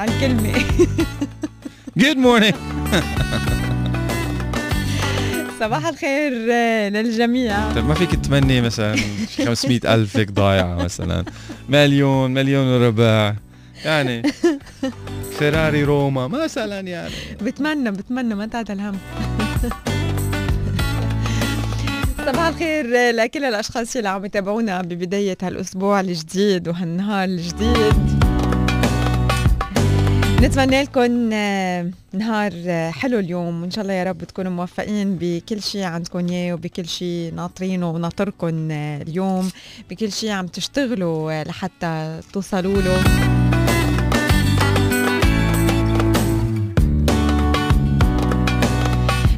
اسمع الكلمة good morning صباح الخير للجميع. طيب ما فيك تمني مثلا 500 ألف هيك ضايعة مثلا. مليون مليون وربع. يعني فيراري روما مثلا يعني. بتمنى بتمنى ما تعد الهم. صباح الخير لكل الأشخاص اللي عم يتابعونا ببداية هالأسبوع الجديد وهالنهار الجديد. نتمنى لكم آه، نهار آه، حلو اليوم. وإن شاء الله يا رب تكونوا موفقين بكل شيء عندكم إياه وبكل شيء ناطرينه وناطركم آه، اليوم بكل شيء عم تشتغلوا لحتى توصلوا له.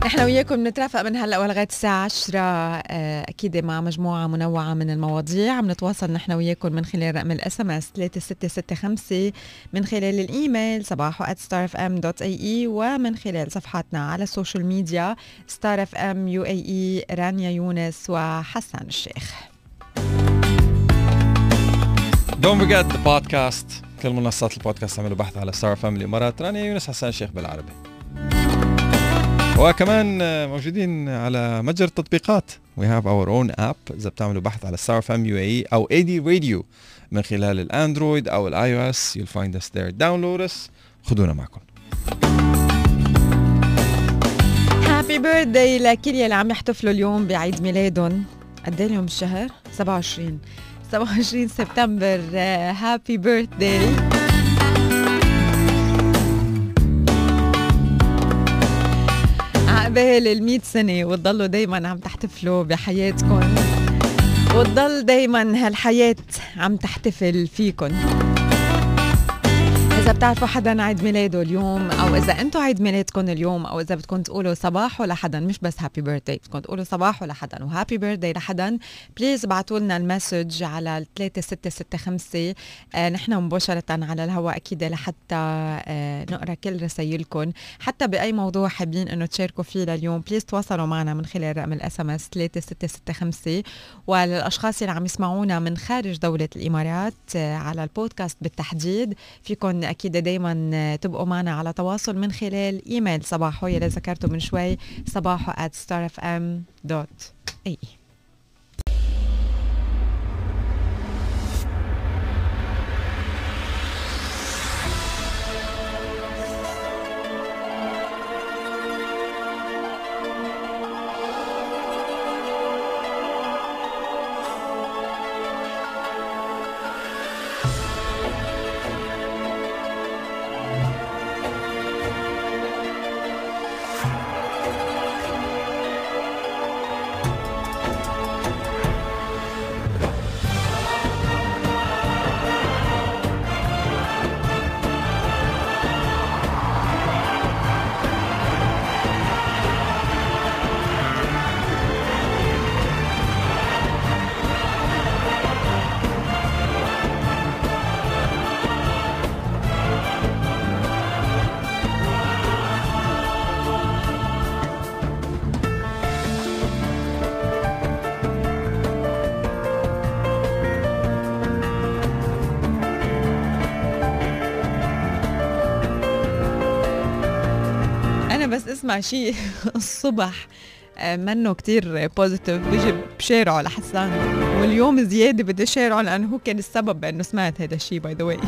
نحن وياكم نترافق من هلا ولغايه الساعة 10 آه، أكيد مع مجموعة منوعة من المواضيع. عم نتواصل نحن وياكم من خلال رقم الإس إم إس 3665 من خلال الإيميل صباحو @starfm.ae ومن خلال صفحاتنا على ال social media Star FM UAE رانيا يونس وحسان الشيخ. Don't forget the podcast. كل منصات البودكاست اعملوا بحث على ستار إف إم الامارات رانيا يونس حسان الشيخ بالعربي. وكمان موجودين على متجر التطبيقات. We have our own app. إذا بتعملوا بحث على Star FM UAE أو ADRadio من خلال ال Android أو ال iOS you'll find us there. Download us. خدونا معكم. happy birthday لكل يلي عم يحتفلوا اليوم بعيد ميلادهم. قد إيه اليوم الشهر؟ 27 27 سبتمبر. happy birthday لل 100 سنة وتضلوا دايما عم تحتفلوا بحياتكم. وتضل دايما هالحياة عم تحتفل فيكم إذا بتعرفوا حدا عيد ميلاده اليوم أو إذا أنتم عيد ميلادكم اليوم أو إذا بدكم تقولوا صباحو لحدا مش بس happy birthday بدكم تقولوا صباحو لحدا و happy birthday لحدا please ابعتوا لنا ال message على 3665 آه نحن مباشرة على الهواء أكيد لحتى آه نقرأ كل رسايلكم حتى بأي موضوع حابين إنه تشاركوا فيه لليوم please تواصلوا معنا من خلال رقم ال SMS 3665 وللأشخاص اللي عم يسمعونا من خارج دولة الإمارات آه على البودكاست بالتحديد فيكم أكيد دائما تبقوا معنا على تواصل من خلال إيميل صباحو يلي ذكرته من شوي صباحو at starfm.ae أنا بس اسمع شيء الصبح آه، منه كتير بوزيتيف بيجي بشارعه لحسان واليوم زيادة بدي شارعه لأنه هو كان السبب بأنه سمعت هذا الشيء باي ذا واي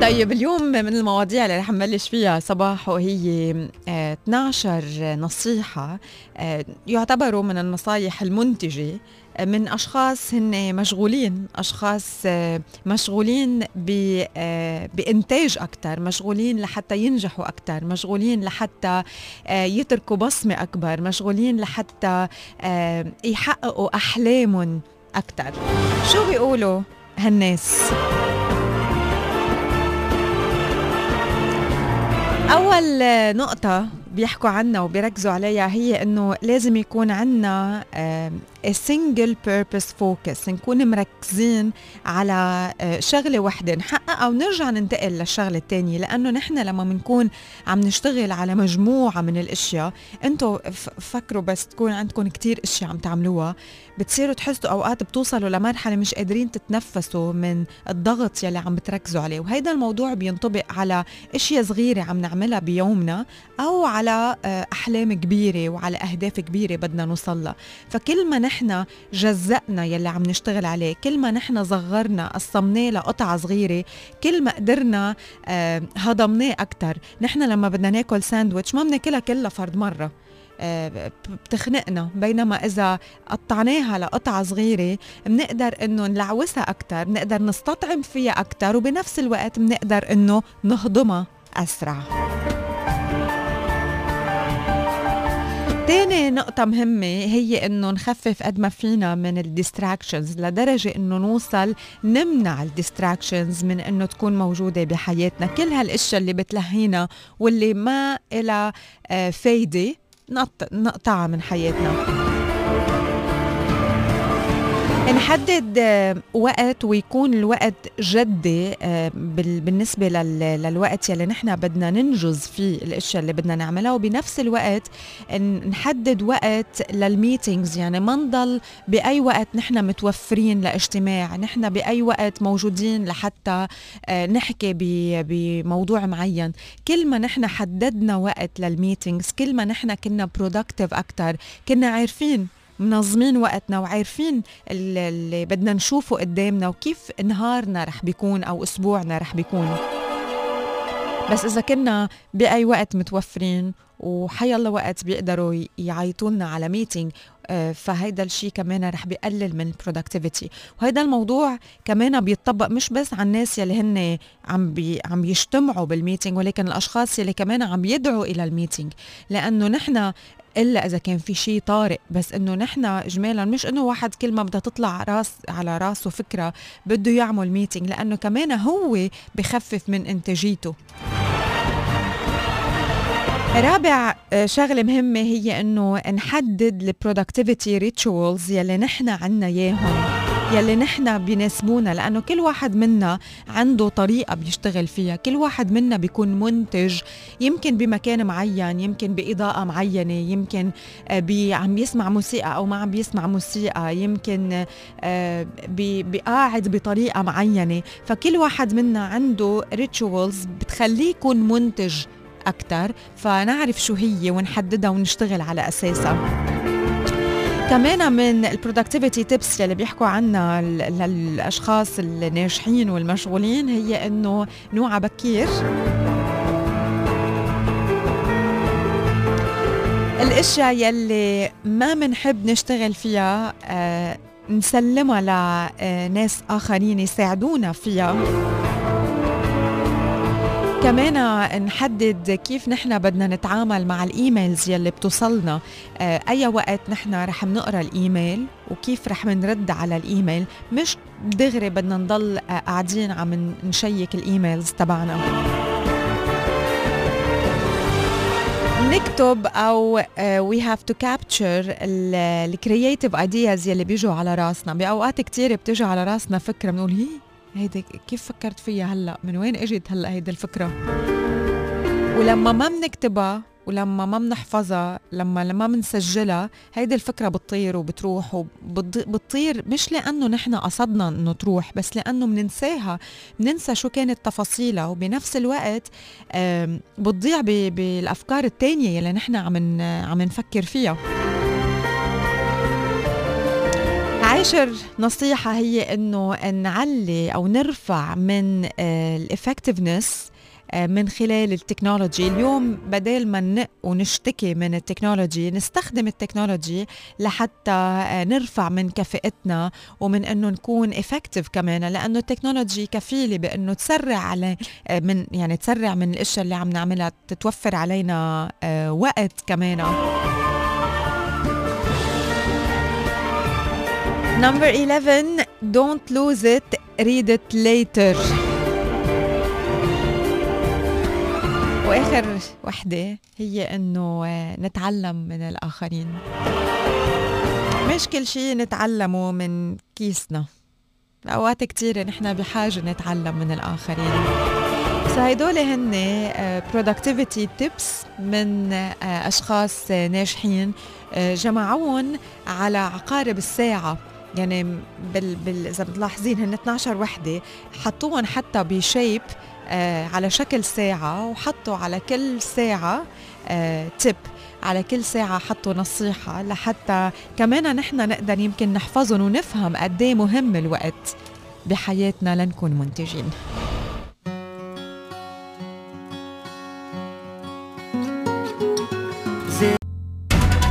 طيب اليوم من المواضيع اللي رح نبلش فيها صباح وهي آه 12 نصيحة آه يعتبروا من النصايح المنتجة آه، من أشخاص هن مشغولين أشخاص آه مشغولين آه، بإنتاج أكثر مشغولين لحتى ينجحوا أكثر مشغولين لحتى آه، يتركوا بصمة أكبر مشغولين لحتى يحققوا أحلامهم أكثر شو بيقولوا هالناس؟ أول نقطة بيحكوا عنها وبيركزوا عليها هي إنه لازم يكون عنا single purpose focus نكون مركزين على آه، شغلة واحدة نحققها ونرجع ننتقل للشغلة الثانية لأنه نحن لما بنكون عم نشتغل على مجموعة من الأشياء أنتوا فكروا بس تكون عندكم كتير أشياء عم تعملوها. بتصيروا تحسوا أوقات بتوصلوا لمرحلة مش قادرين تتنفسوا من الضغط يلي عم بتركزوا عليه. وهيدا الموضوع بينطبق على أشياء صغيرة عم نعملها بيومنا أو على آه، أحلام كبيرة وعلى أهداف كبيرة بدنا نوصلها فكل ما نحن جزأنا يلي عم نشتغل عليه كل ما نحن صغرنا قسمناه لقطعة صغيرة كل ما قدرنا آه، هضمناه أكتر. نحن لما بدنا ناكل ساندويتش ما بناكلها كلها فرد مرة. آه، بتخنقنا بينما إذا قطعناها لقطعة صغيرة بنقدر إنه نلعوسها أكثر بنقدر نستطعم فيها أكثر وبنفس الوقت بنقدر إنه نهضمها أسرع. تاني نقطة مهمة هي إنه نخفف قد ما فينا من ال distractions لدرجة إنه نوصل نمنع ال distractions من إنه تكون موجودة بحياتنا. كل هالأشياء اللي بتلهينا واللي ما إلها آه، فايدة نقطعها من حياتنا. نحدد آه، وقت ويكون الوقت جدي آه، بالنسبة للوقت يلي نحن بدنا ننجز فيه الأشياء اللي بدنا نعملها. وبنفس الوقت نحدد وقت لل meetings يعني ما نضل بأي وقت نحن متوفرين لاجتماع نحن بأي وقت موجودين لحتى آه، نحكي بموضوع معين. كل ما نحن حددنا وقت لل meetings كل ما نحن كنا productive أكثر كنا عارفين منظمين وقتنا وعارفين اللي بدنا نشوفه قدامنا وكيف نهارنا رح بيكون أو أسبوعنا رح بيكون. بس إذا كنا بأي وقت متوفرين وحي الله وقت بيقدروا يعيطوا لنا على meeting آه، فهيدا الشيء كمان رح بيقلل من ال productivity وهيدا الموضوع كمان بيطبق مش بس على الناس يلي هن عم بي عم يجتمعوا بال meeting ولكن الأشخاص يلي كمان عم يدعوا إلى ال meeting لأنه نحن إلا إذا كان في شيء طارئ بس إنه نحن اجمالا مش إنه واحد كل ما بدها تطلع على راسه فكرة بده يعمل meeting لأنه كمان هو بخفف من إنتاجيته. رابع آه، شغلة مهمة هي إنه نحدد ال productivity rituals يلي نحن عنا إياهم. يلي نحن بيناسبونا لأنه كل واحد منا عنده طريقة بيشتغل فيها. كل واحد منا بيكون منتج يمكن بمكان معين يمكن بإضاءة معينة يمكن آه، عم يسمع موسيقى أو ما عم بيسمع موسيقى يمكن آه، بقاعد بطريقة معينة. فكل واحد منا عنده rituals بتخليه يكون منتج أكثر فنعرف شو هي ونحددها ونشتغل على أساسها. كمان من ال productivity tips اللي بيحكوا عنها للاشخاص الناجحين والمشغولين هي إنه نوعى بكير. الأشياء يلي ما بنحب نشتغل فيها آه نسلمها لناس آخرين يساعدونا فيها. كمان نحدد كيف نحن بدنا نتعامل مع ال emails يلي بتوصلنا. آه، أي وقت نحن رح نقرا الإيميل وكيف رح نرد على الإيميل. مش دغري بدنا نضل آه، قاعدين عم نشيك ال emails تبعنا. نكتب أو we have to capture ال creative ideas يلي بيجوا على راسنا. بأوقات كتير بتجي على راسنا فكرة بنقول هي هيدي كيف فكرت فيها هلأ؟ من وين إجت هلأ هيدي الفكرة؟ ولما ما بنكتبها ولما ما بنحفظها لما لما بنسجلها هيدي الفكرة بتطير وبتروح وبتطير مش لأنه نحن قصدنا إنه تروح بس لأنه بننساها بننسى شو كانت تفاصيلها. وبنفس الوقت بتضيع بالأفكار التانية يلي نحن عم عم نفكر فيها. عاشر نصيحة هي إنه نعلي أو نرفع من آه، ال effectiveness آه، من خلال ال technology. اليوم بدل ما ننق ونشتكي من ال technology نستخدم ال technology لحتى آه، نرفع من كفاءتنا ومن إنه نكون effective كمان. لأنه ال technology كفيلة بإنه تسرع على من يعني تسرع من الأشياء اللي عم نعملها تتوفر علينا وقت كمان. Number 11 Don't lose it read it later. وآخر وحدة هي إنه نتعلم من الآخرين. مش كل شيء نتعلمه من كيسنا. أوقات كتير نحن بحاجة نتعلم من الآخرين. هيدول هن productivity tips من آه، أشخاص ناجحين. آه، جمعوهم على عقارب الساعة. يعني بال, بال إذا بتلاحظين هن 12 وحدة حطوهم حتى ب shape آه على شكل ساعة وحطوا على كل ساعة آه tip على كل ساعة حطوا نصيحة لحتى كمان نحن نقدر يمكن نحفظهم ونفهم قد إيه مهم الوقت بحياتنا لنكون منتجين.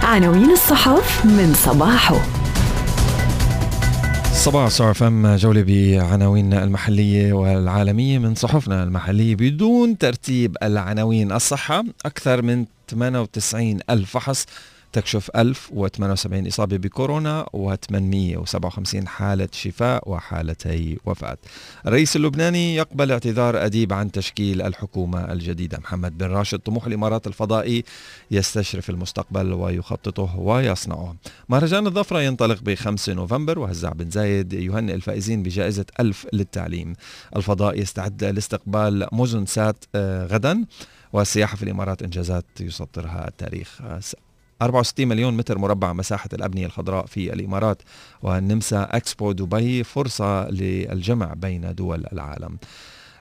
عناوين الصحف من صباحه. صباح صار فم جولة بعناويننا المحلية والعالمية. من صحفنا المحلية بدون ترتيب العناوين الصحة أكثر من 98 ألف فحص تكشف 1078 إصابة بكورونا و857 حالة شفاء وحالتي وفاة. الرئيس اللبناني يقبل اعتذار أديب عن تشكيل الحكومة الجديدة. محمد بن راشد طموح الإمارات الفضائي يستشرف المستقبل ويخططه ويصنعه. مهرجان الظفرة ينطلق ب 5 نوفمبر وهزاع بن زايد يهنئ الفائزين بجائزة ألف للتعليم. الفضاء يستعد لاستقبال مزن سات آه، غدا والسياحة في الإمارات إنجازات يسطرها التاريخ. 64 مليون متر مربع مساحة الأبنية الخضراء في الإمارات والنمسا أكسبو دبي فرصة للجمع بين دول العالم.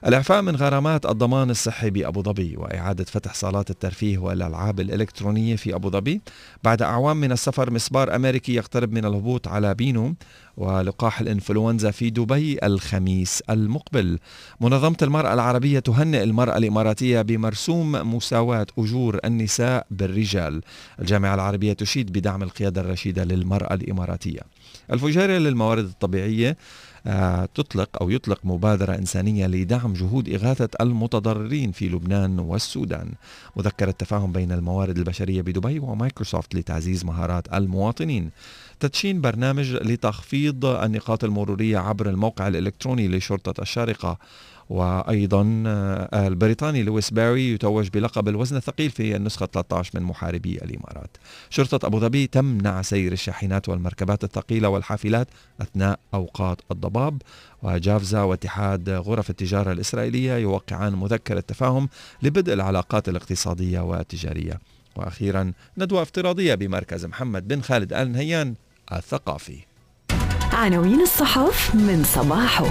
الإعفاء من غرامات الضمان الصحي بأبو ظبي وإعادة فتح صالات الترفيه والألعاب الإلكترونية في أبو ظبي بعد أعوام من السفر مسبار أمريكي يقترب من الهبوط على بينو ولقاح الإنفلونزا في دبي الخميس المقبل. منظمة المرأة العربية تهنئ المرأة الإماراتية بمرسوم مساواة أجور النساء بالرجال. الجامعة العربية تشيد بدعم القيادة الرشيدة للمرأة الإماراتية. الفجيرة للموارد الطبيعية تطلق أو يطلق مبادرة إنسانية لدعم جهود إغاثة المتضررين في لبنان والسودان. مذكرة تفاهم بين الموارد البشرية بدبي ومايكروسوفت لتعزيز مهارات المواطنين. تدشين برنامج لتخفيض النقاط المرورية عبر الموقع الإلكتروني لشرطة الشارقة. وأيضا آه، البريطاني لويس باري يتوج بلقب الوزن الثقيل في النسخة 13 من محاربي الإمارات. شرطة أبو ظبي تمنع سير الشاحنات والمركبات الثقيلة والحافلات أثناء أوقات الضباب وجافزا واتحاد غرف التجارة الإسرائيلية يوقعان مذكره تفاهم لبدء العلاقات الاقتصادية والتجارية. وأخيرا ندوة افتراضية بمركز محمد بن خالد آل نهيان الثقافي. عناوين الصحف من صباحه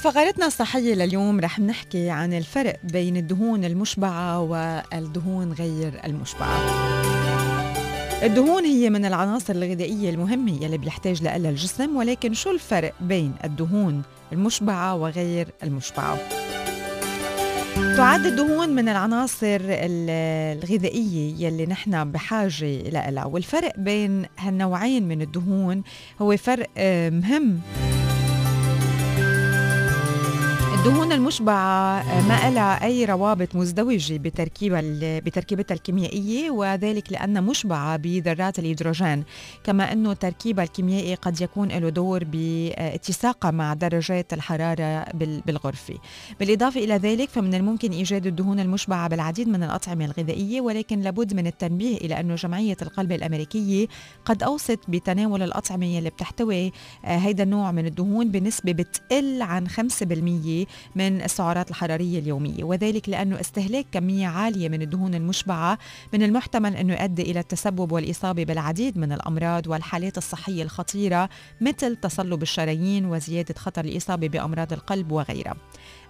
بفقرتنا الصحية لليوم رح نحكي عن الفرق بين الدهون المشبعة والدهون غير المشبعة الدهون هي من العناصر الغذائية المهمة يلي بيحتاج لها الجسم ولكن شو الفرق بين الدهون المشبعة وغير المشبعة؟ تعد الدهون من العناصر الغذائية يلي نحن بحاجة لها والفرق بين هالنوعين من الدهون هو فرق آه، مهم الدهون المشبعة ما لها أي روابط مزدوجة بتركيبها بتركيبتها الكيميائية وذلك لأنها مشبعة بذرات الهيدروجين. كما أنه تركيبها الكيميائي قد يكون له دور باتساقها مع درجات الحرارة بالغرفة. بالإضافة إلى ذلك فمن الممكن إيجاد الدهون المشبعة بالعديد من الأطعمة الغذائية ولكن لابد من التنبيه إلى أنه جمعية القلب الأمريكية قد أوصت بتناول الأطعمة اللي بتحتوي هيدا النوع من الدهون بنسبة بتقل عن 5% من السعرات الحرارية اليومية وذلك لأنه استهلاك كمية عالية من الدهون المشبعة من المحتمل أنه يؤدي إلى التسبب والإصابة بالعديد من الأمراض والحالات الصحية الخطيرة مثل تصلب الشرايين وزيادة خطر الإصابة بأمراض القلب وغيرها.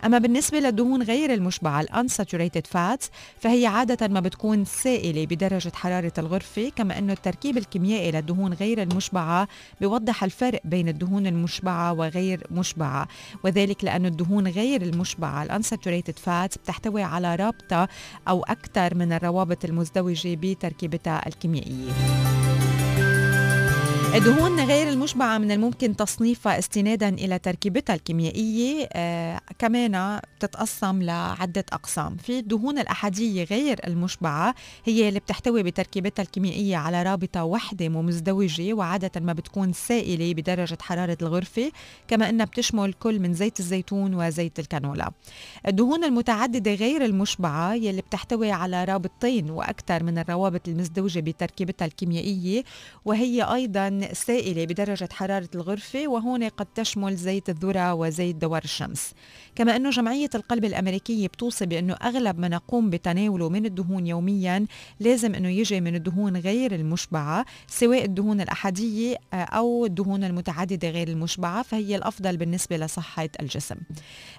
أما بالنسبة للدهون غير المشبعة ال unsaturated fats فهي عادة ما بتكون سائلة بدرجة حرارة الغرفة كما أنه التركيب الكيميائي للدهون غير المشبعة بيوضح الفرق بين الدهون المشبعة وغير مشبعة. وذلك لأن الدهون غير المشبعة ال unsaturated fats بتحتوي على رابطة أو أكثر من الروابط المزدوجة بتركيبتها الكيميائية. الدهون غير المشبعة من الممكن تصنيفها استنادا إلى تركيبتها الكيميائية آه كمان بتتقسم لعدة أقسام. في الدهون الأحادية غير المشبعة هي اللي بتحتوي بتركيبتها الكيميائية على رابطة وحدة ومزدوجة وعادة ما بتكون سائلة بدرجة حرارة الغرفة كما أنها بتشمل كل من زيت الزيتون وزيت الكانولا. الدهون المتعددة غير المشبعة يلي بتحتوي على رابطتين وأكثر من الروابط المزدوجة بتركيبتها الكيميائية وهي أيضا سائلة بدرجة حرارة الغرفة وهون قد تشمل زيت الذرة وزيت دوار الشمس. كما أنه جمعية القلب الأمريكية بتوصي بأنه أغلب ما نقوم بتناوله من الدهون يوميا لازم أنه يجي من الدهون غير المشبعة سواء الدهون الأحادية آه، أو الدهون المتعددة غير المشبعة فهي الأفضل بالنسبة لصحة الجسم.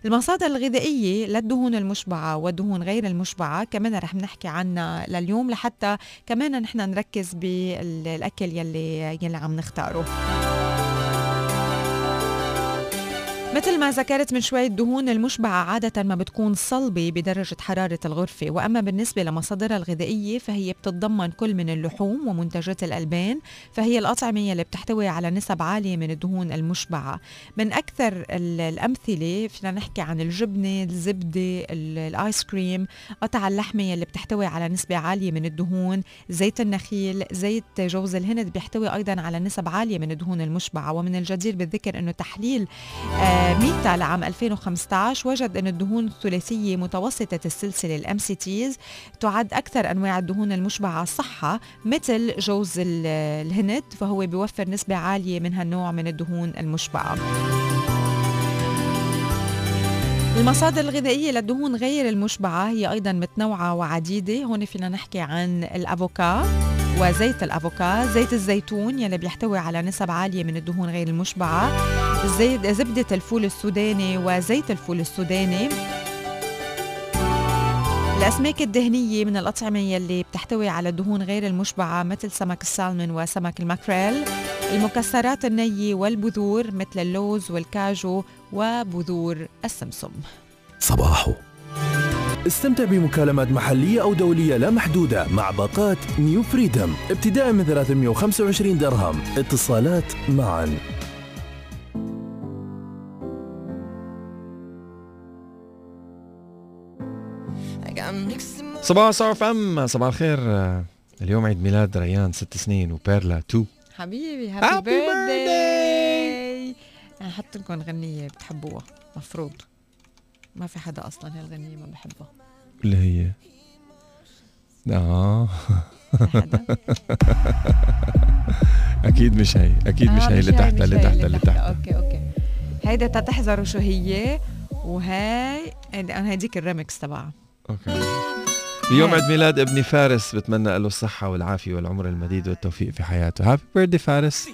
المصادر الغذائية للدهون المشبعة والدهون غير المشبعة كمان رح نحكي عنها لليوم لحتى كمان نحن نركز بالأكل يلي يلي عم نختاره. مثل ما ذكرت من شوي الدهون المشبعة عادة ما بتكون صلبة بدرجة حرارة الغرفة. وأما بالنسبة لمصادرها الغذائية فهي بتتضمن كل من اللحوم ومنتجات الألبان فهي الأطعمة اللي بتحتوي على نسب عالية من الدهون المشبعة من أكثر الأمثلة فينا نحكي عن الجبنة الزبدة الآيس كريم قطع اللحمة اللي بتحتوي على نسبة عالية من الدهون زيت النخيل زيت جوز الهند بيحتوي أيضا على نسب عالية من الدهون المشبعة ومن الجدير بالذكر أنه تحليل آه ميتا لعام 2015 وجد أن الدهون الثلاثية متوسطة السلسلة ال MCTs تعد أكثر أنواع الدهون المشبعة صحة مثل جوز الهند فهو بيوفر نسبة عالية من هالنوع من الدهون المشبعة. المصادر الغذائية للدهون غير المشبعة هي أيضا متنوعة وعديدة. هون فينا نحكي عن الأفوكا. وزيت الأفوكا زيت الزيتون يلي بيحتوي على نسب عالية من الدهون غير المشبعة زيت زبدة الفول السوداني وزيت الفول السوداني. الأسماك الدهنية من الأطعمة يلي بتحتوي على دهون غير المشبعة مثل سمك السالمون وسمك الماكريل. المكسرات النية والبذور مثل اللوز والكاجو وبذور السمسم. صباحو. استمتع بمكالمات محلية أو دولية لا محدودة مع باقات نيو فريدم ابتداء من 325 درهم. اتصالات معا. صباح صار فم. صباح الخير. اليوم عيد ميلاد ريان ست سنين وبيرلا تو. حبيبي happy birthday حط لكم غنية بتحبوها مفروض. ما في حدا أصلا هالغنية ما بحبها. اللي هي؟ آه. أكيد مش هي أكيد مش هي اللي تحتها اللي تحتها اللي تحتها. أوكي أوكي. هيدا تحذروا شو هي وهي هيديك الريمكس تبعها. okay. اليوم عيد ميلاد ابني فارس بتمنى له الصحة والعافية والعمر المديد والتوفيق في حياته. هابي بيرثدي فارس.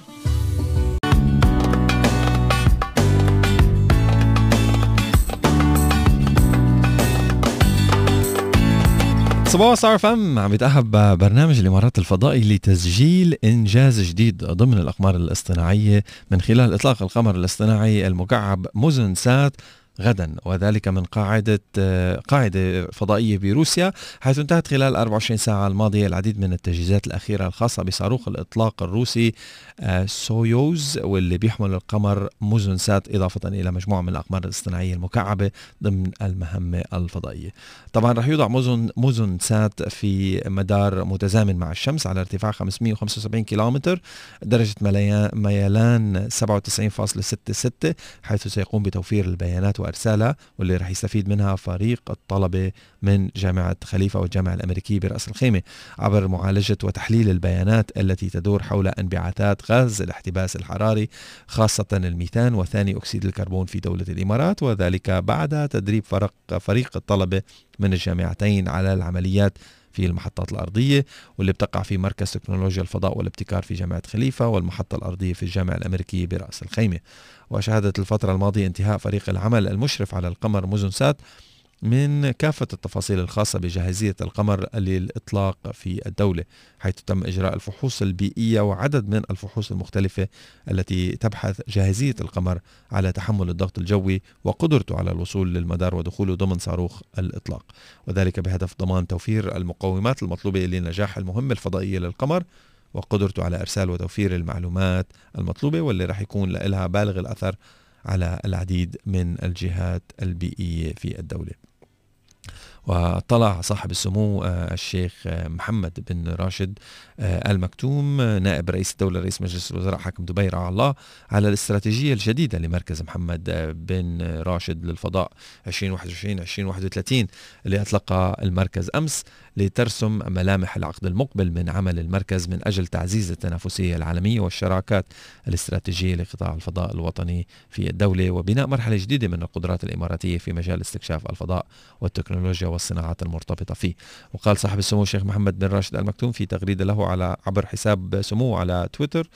صباح صار فم. عم يتأهب برنامج الإمارات الفضائي لتسجيل إنجاز جديد ضمن الأقمار الاصطناعية من خلال إطلاق القمر الاصطناعي المكعب مزن سات غدا وذلك من قاعدة قاعدة فضائية بروسيا حيث انتهت خلال 24 ساعة الماضية العديد من التجهيزات الأخيرة الخاصة بصاروخ الإطلاق الروسي آه، سويوز واللي بيحمل القمر موزنسات إضافة إلى مجموعة من الأقمار الاصطناعية المكعبة ضمن المهمة الفضائية. طبعا رح يوضع موزن موزنسات في مدار متزامن مع الشمس على ارتفاع 575 كيلومتر درجة ميلان 97.66 حيث سيقوم بتوفير البيانات وأرسالها واللي رح يستفيد منها فريق الطلبة من جامعة خليفة والجامعة الأمريكية برأس الخيمة. عبر معالجة وتحليل البيانات التي تدور حول انبعاثات غاز الاحتباس الحراري خاصة الميثان وثاني أكسيد الكربون في دولة الإمارات وذلك بعد تدريب فرق فريق الطلبة من الجامعتين على العمليات في المحطات الأرضية واللي بتقع في مركز تكنولوجيا الفضاء والابتكار في جامعة خليفة والمحطة الأرضية في الجامعة الأمريكية برأس الخيمة. وشهدت الفترة الماضية انتهاء فريق العمل المشرف على القمر مزنسات من كافة التفاصيل الخاصة بجاهزية القمر للإطلاق في الدولة حيث تم إجراء الفحوص البيئية وعدد من الفحوص المختلفة التي تبحث جاهزية القمر على تحمل الضغط الجوي وقدرته على الوصول للمدار ودخوله ضمن صاروخ الإطلاق. وذلك بهدف ضمان توفير المقومات المطلوبة لنجاح المهمة الفضائية للقمر وقدرته على إرسال وتوفير المعلومات المطلوبة واللي رح يكون لها بالغ الأثر على العديد من الجهات البيئية في الدولة. وطلع صاحب السمو آه، الشيخ آه، محمد بن راشد آه، المكتوم نائب رئيس الدولة رئيس مجلس الوزراء حاكم دبي رعاه الله على الاستراتيجية الجديدة لمركز محمد بن راشد للفضاء 2021 2031 اللي أطلقها المركز أمس. لترسم ملامح العقد المقبل من عمل المركز من أجل تعزيز التنافسية العالمية والشراكات الاستراتيجية لقطاع الفضاء الوطني في الدولة وبناء مرحلة جديدة من القدرات الإماراتية في مجال استكشاف الفضاء والتكنولوجيا والصناعات المرتبطة فيه. وقال صاحب السمو الشيخ محمد بن راشد المكتوم في تغريدة له على عبر حساب سموه على تويتر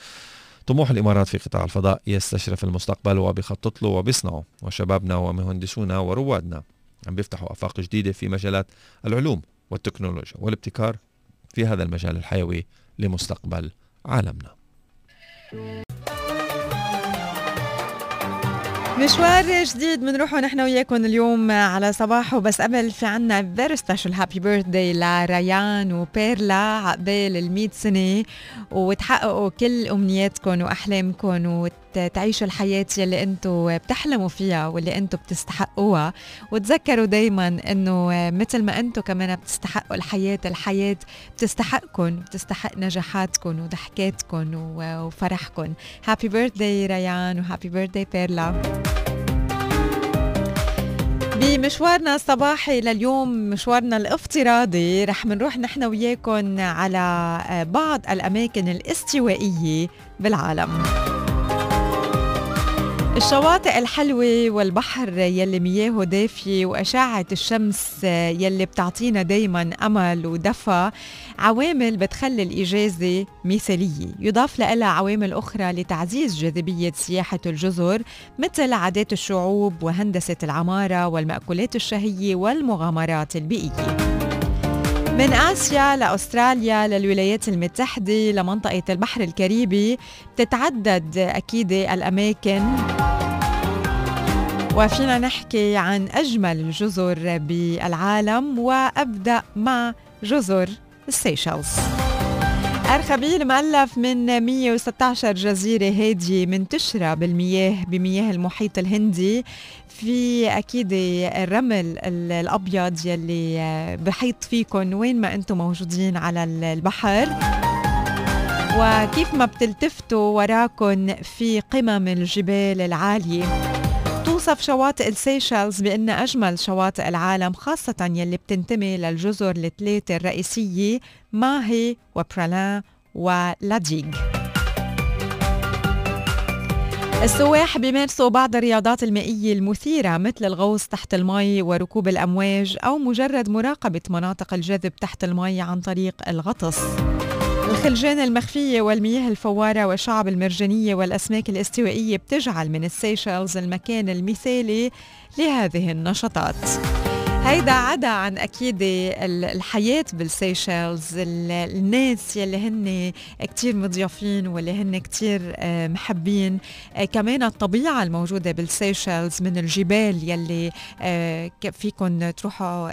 طموح الإمارات في قطاع الفضاء يستشرف المستقبل وبيخطط له وبيصنعه. وشبابنا ومهندسونا وروادنا عم بيفتحوا آفاق جديدة في مجالات العلوم والتكنولوجيا والابتكار في هذا المجال الحيوي لمستقبل عالمنا. مشوار جديد بنروحه نحن وياكم اليوم على صباحو بس قبل في عنا very special happy birthday لريان وبيرلا عقبال ال سنة وتحققوا كل امنياتكم واحلامكم وتعيشوا الحياة يلي أنتم بتحلموا فيها واللي أنتم بتستحقوها. وتذكروا دائما انه مثل ما أنتم كمان بتستحقوا الحياة الحياة بتستحقكم بتستحق نجاحاتكم وضحكاتكم وفرحكم happy birthday ريان و happy birthday بيرلا. بمشوارنا الصباحي لليوم مشوارنا الافتراضي رح منروح نحن وياكم على بعض الأماكن الاستوائية بالعالم. الشواطئ الحلوة والبحر يلي مياهه دافية وأشعة الشمس يلي بتعطينا دايما أمل ودفى عوامل بتخلي الإجازة مثالية. يضاف لها عوامل أخرى لتعزيز جاذبية سياحة الجزر مثل عادات الشعوب وهندسة العمارة والمأكولات الشهية والمغامرات البيئية. من آسيا لأستراليا للولايات المتحدة لمنطقة البحر الكاريبي بتتعدد أكيد الأماكن وفينا نحكي عن أجمل الجزر بالعالم وأبدأ مع جزر السيشلز أرخبيل مؤلف من 116 جزيرة هادية منتشرة بالمياه بمياه المحيط الهندي في أكيد الرمل الأبيض يلي بحيط فيكم وين ما أنتم موجودين على البحر. وكيف ما بتلتفتوا وراكم في قمم الجبال العالية. توصف شواطئ السيشلز بأن أجمل شواطئ العالم خاصة يلي بتنتمي للجزر الثلاثة الرئيسية ماهي وبرالين ولاديغ. السواح بيمارسوا بعض الرياضات المائية المثيرة مثل الغوص تحت المي وركوب الأمواج أو مجرد مراقبة مناطق الجذب تحت المي عن طريق الغطس. الخلجان المخفية والمياه الفوارة والشعب المرجانية والأسماك الاستوائية بتجعل من السيشلز المكان المثالي لهذه النشاطات. هيدا عدا عن أكيد الحياة بالسيشلز الناس يلي هن كتير مضيافين واللي هن كتير آه، محبين. آه، كمان الطبيعة الموجودة بالسيشلز من الجبال يلي آه، فيكم تروحوا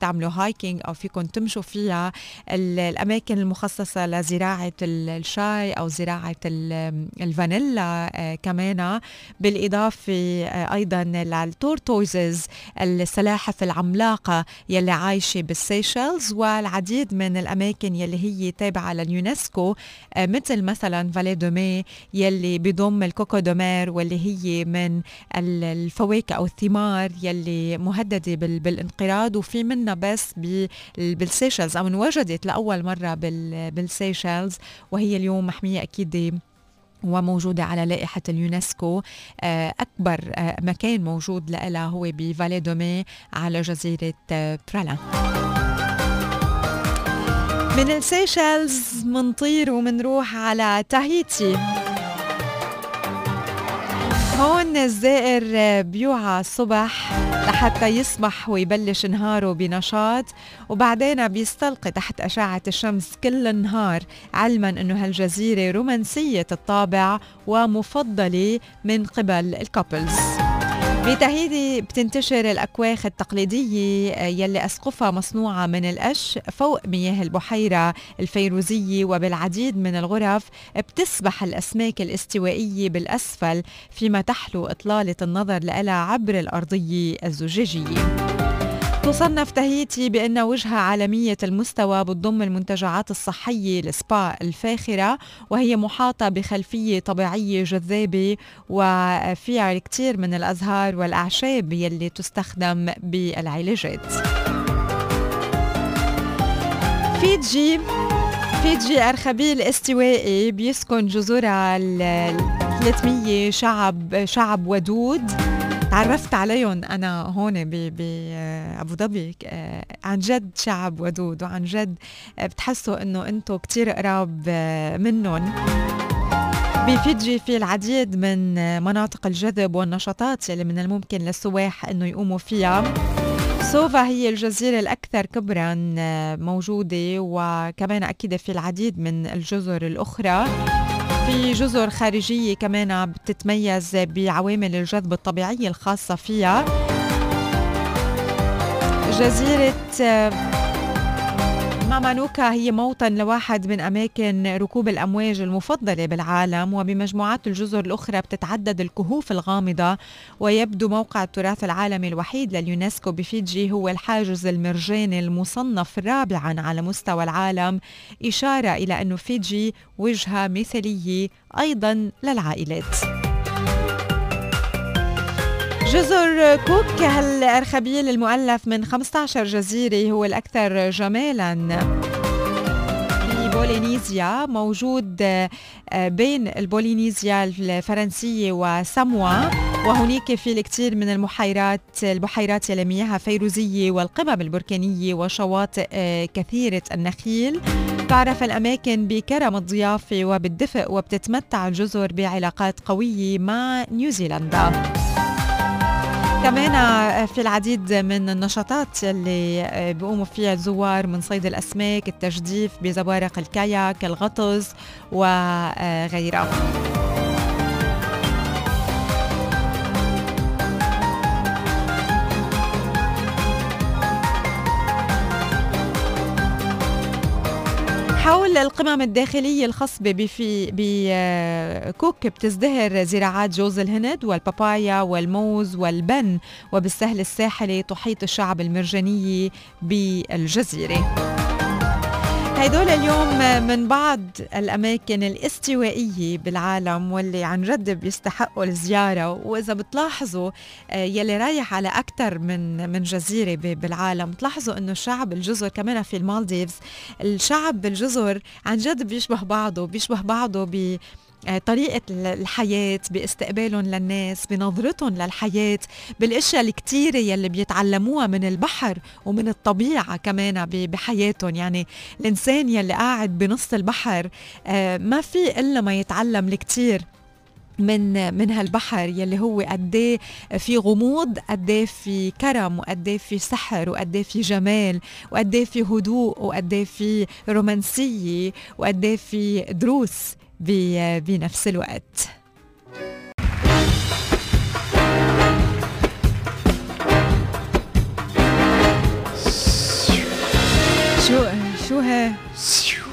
تعملوا hiking أو فيكم تمشوا فيها. الأماكن المخصصة لزراعة الشاي أو زراعة الفانيلا كمان. بالإضافة أيضا لل tortoises السلاحف العملاقه العملاقة يلي عايشة بالسيشلز والعديد من الأماكن يلي هي تابعة لليونسكو آه، مثل مثلا فالي دو مي يلي بضم الكوكو دو مير واللي هي من الفواكه أو الثمار يلي مهددة بالانقراض وفي منها بس بالسيشلز أو انوجدت لأول مرة بالسيشلز وهي اليوم محمية أكيد وموجودة على لائحة اليونسكو. آه، أكبر آه، مكان موجود لها هو بفالي دو مي على جزيرة آه، برالين من السيشلز منطير ومنروح على تاهيتي. هون الزائر بيوعى الصبح لحتى يصبح ويبلش نهاره بنشاط وبعدين بيستلقي تحت أشعة الشمس كل النهار علما أنه هالجزيرة رومانسية الطابع ومفضلة من قبل الكابلز بتهيدي بتنتشر الأكواخ التقليدية آه، يلي أسقفها مصنوعة من القش فوق مياه البحيرة الفيروزية وبالعديد من الغرف بتسبح الأسماك الاستوائية بالأسفل فيما تحلو إطلالة النظر لها عبر الأرضية الزجاجية. تصنف تهيتي بأنها وجهة عالمية المستوى بتضم المنتجعات الصحية السبا الفاخرة وهي محاطة بخلفية طبيعية جذابة وفيها الكثير من الأزهار والأعشاب يلي تستخدم بالعلاجات. فيجي فيجي أرخبيل استوائي بيسكن جزرها ال 300 شعب شعب ودود. تعرفت عليهم أنا هون بابو ظبي. آه، عن جد شعب ودود وعن جد آه، بتحسوا إنه أنتم كثير قراب آه، منهم. بفيجي في العديد من مناطق الجذب والنشاطات اللي من الممكن للسواح إنه يقوموا فيها. سوفا هي الجزيرة الأكثر كبرا موجودة وكمان أكيد في العديد من الجزر الأخرى. في جزر خارجية كمان بتتميز بعوامل الجذب الطبيعية الخاصة فيها. جزيرة مامانوكا هي موطن لواحد من أماكن ركوب الأمواج المفضلة بالعالم وبمجموعات الجزر الأخرى بتتعدد الكهوف الغامضة ويبدو موقع التراث العالمي الوحيد لليونسكو بفيجي هو الحاجز المرجاني المصنف رابعا على مستوى العالم. إشارة إلى أن فيجي وجهة مثالية أيضا للعائلات. جزر كوك هالأرخبيل المؤلف من 15 جزيرة هو الأكثر جمالا. بولينيزيا موجود آه، بين البولينيزيا الفرنسية وساموا وهناك في الكثير من المحيرات البحيرات اللي مياهها فيروزية والقمم البركانية وشواطئ آه، كثيرة النخيل. تعرف الأماكن بكرم الضيافة وبالدفء وبتتمتع الجزر بعلاقات قوية مع نيوزيلندا. كمان في العديد من النشاطات اللي بيقوموا فيها الزوار من صيد الأسماك التجديف بزوارق الكاياك الغطس وغيرها. حول القمم الداخلية الخصبة بفي بكوك بتزدهر زراعات جوز الهند والبابايا والموز والبن وبالسهل الساحلي تحيط الشعب المرجانية بالجزيرة. هيدول اليوم من بعض الأماكن الاستوائية بالعالم واللي عن جد بيستحقوا الزيارة. وإذا بتلاحظوا آه، يلي رايح على أكثر من من جزيرة بالعالم بتلاحظوا إنه الشعب الجزر كمان في المالديفز الشعب بالجزر عن جد بيشبه بعضه بيشبه بعضه ب آه، طريقة الحياة باستقبالهم للناس بنظرتهم للحياة بالأشياء الكتيرة يلي بيتعلموها من البحر ومن الطبيعة كمان بحياتهم. يعني الإنسان يلي قاعد بنص البحر آه، ما في إلا ما يتعلم الكتير من من هالبحر يلي هو قد إيه في غموض قد إيه في كرم وقد إيه في سحر وقد في جمال وقد في هدوء وقد في رومانسية وقد في دروس. بنفس الوقت. شو شو ها؟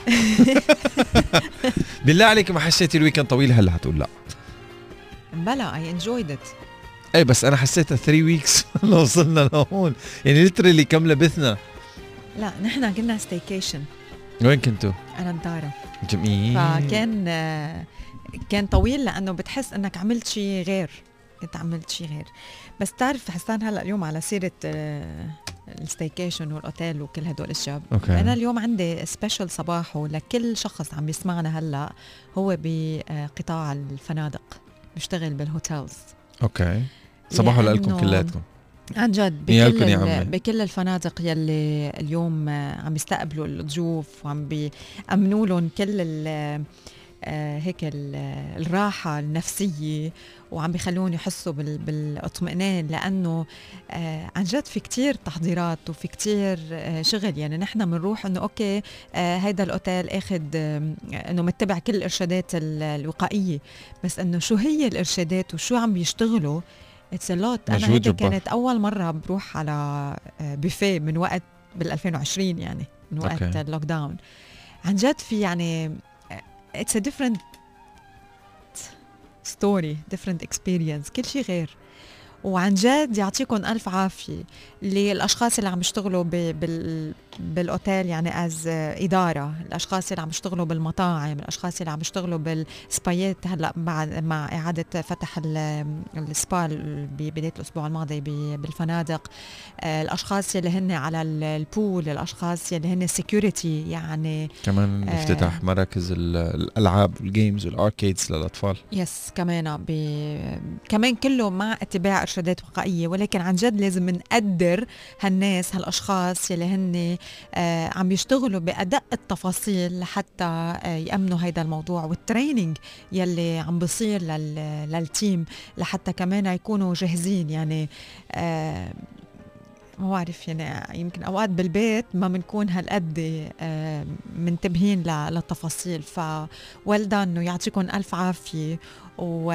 بالله عليك ما حسيتي ال weekend طويل هلا حتقول لا. بلا I enjoyed it إيه بس أنا حسيتها 3 weeks وصلنا لهون. يعني literally كم لبثنا. لا نحن قلنا staycation وين كنتوا؟ أنا مدارة جميل. فكان كان طويل لأنه بتحس إنك عملت شيء غير. انت عملت شيء غير. بس تعرف حسان هلأ اليوم على سيرة آه، ال staycation والأوتيل وكل هدول الاشياء okay. أنا اليوم عندي special صباحو لكل شخص عم بيسمعنا هلأ هو بقطاع الفنادق. بيشتغل بالهوتيلز أوكي. صباحو لكم كلياتكم. عن جد بكل, بكل الفنادق يلي اليوم عم بيستقبلوا الضيوف وعم بيأمنوا لهم كل آه، هيك الراحة النفسية وعم بيخلون يحسوا بالإطمئنان لأنه آه، عن جد في كتير تحضيرات وفي كتير آه، شغل. يعني نحن بنروح إنه okay هيدا الأوتيل أخذ إنه متبع كل الإرشادات الوقائية. بس إنه شو هي الإرشادات وشو عم بيشتغلوا it's a lot أنا جبار. كانت أول مرة بروح على آه، بوفيه من وقت بال 2020 يعني من وقت okay. ال lockdown عن جد في يعني it's a different story different experience كل شيء غير وعن جد يعطيكم ألف عافية للأشخاص اللي عم يشتغلوا بال بالأوتيل يعني از إدارة الأشخاص اللي عم يشتغلوا بالمطاعم الأشخاص اللي عم يشتغلوا بالسبايات هلأ بعد مع إعادة فتح ال- السبا ببدايه الأسبوع الماضي بالفنادق آه، الأشخاص اللي هن على ال- ال pool الأشخاص اللي هن security يعني كمان آه. افتتاح مراكز ال- الألعاب وال games وال arcades للأطفال yes كمان. كمان كله مع اتباع إرشادات وقائية ولكن عن جد لازم نقدر هالناس هالأشخاص يلي هن آه عم يشتغلوا بأدق التفاصيل لحتى آه يأمنوا هيدا الموضوع وال training يلي عم بصير لل... لل team لحتى كمان يكونوا جاهزين. يعني آه ما بعرف يعني يمكن أوقات بالبيت ما بنكون هالقد آه، منتبهين للتفاصيل. ف well done ويعطيكم ألف عافية. و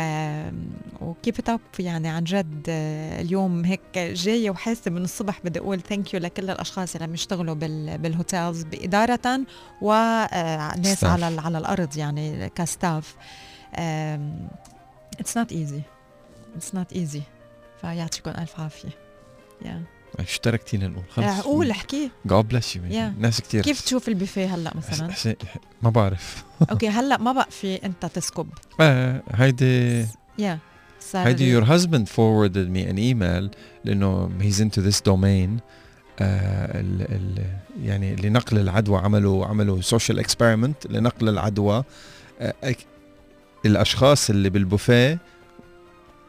وكيف أب يعني عن جد آه، اليوم هيك جاية وحاسة من الصبح بدي أقول thank you لكل الأشخاص اللي عم يشتغلوا بال بال hotels بإدارة وناس Staff. على على الأرض يعني ك staff it's not easy اتس نوت ايزي فيعطيكم ألف عافية. يا اشتركتينا نقول خلص. قول أحكي. You man. Yeah. ناس كتير. كيف تشوف البوفيه هلأ مثلا؟ حسين ما بعرف. أوكي هلأ ما بقى في أنت تسكب. آه هيدي يا هيدي your husband forwarded me an email لأنه domain. آه ال ال يعني لنقل العدوى عملوا عملوا social experiment لنقل العدوى. آه الأشخاص اللي بالبوفيه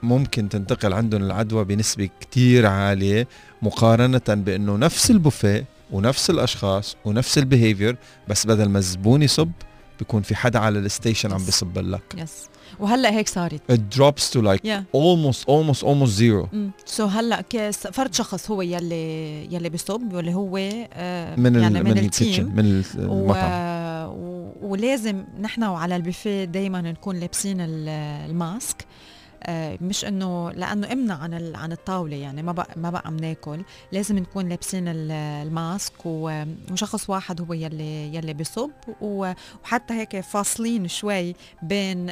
ممكن تنتقل عندهم العدوى بنسبة كتير عالية. مقارنة بأنه نفس البوفيه ونفس الأشخاص ونفس البيهيفير بس بدل ما الزبون يصب بيكون في حدا على ال station عم. بيصب لك. yes وهلأ هيك صارت. It drops to like يا almost almost almost zero. so هلأ كيس فرد شخص هو يلي يلي بيصب واللي هو آه من يعني ال من, من ال kitchen من و... المطعم. و... ولازم نحن وعلى البوفيه دائما نكون لابسين ال- الماسك. آه، مش إنه لأنه قمنا عن عن الطاولة يعني ما بقى ما بقى بناكل لازم نكون لابسين ال- الماسك وشخص واحد هو يلي يلي بيصب وحتى هيك فاصلين شوي بين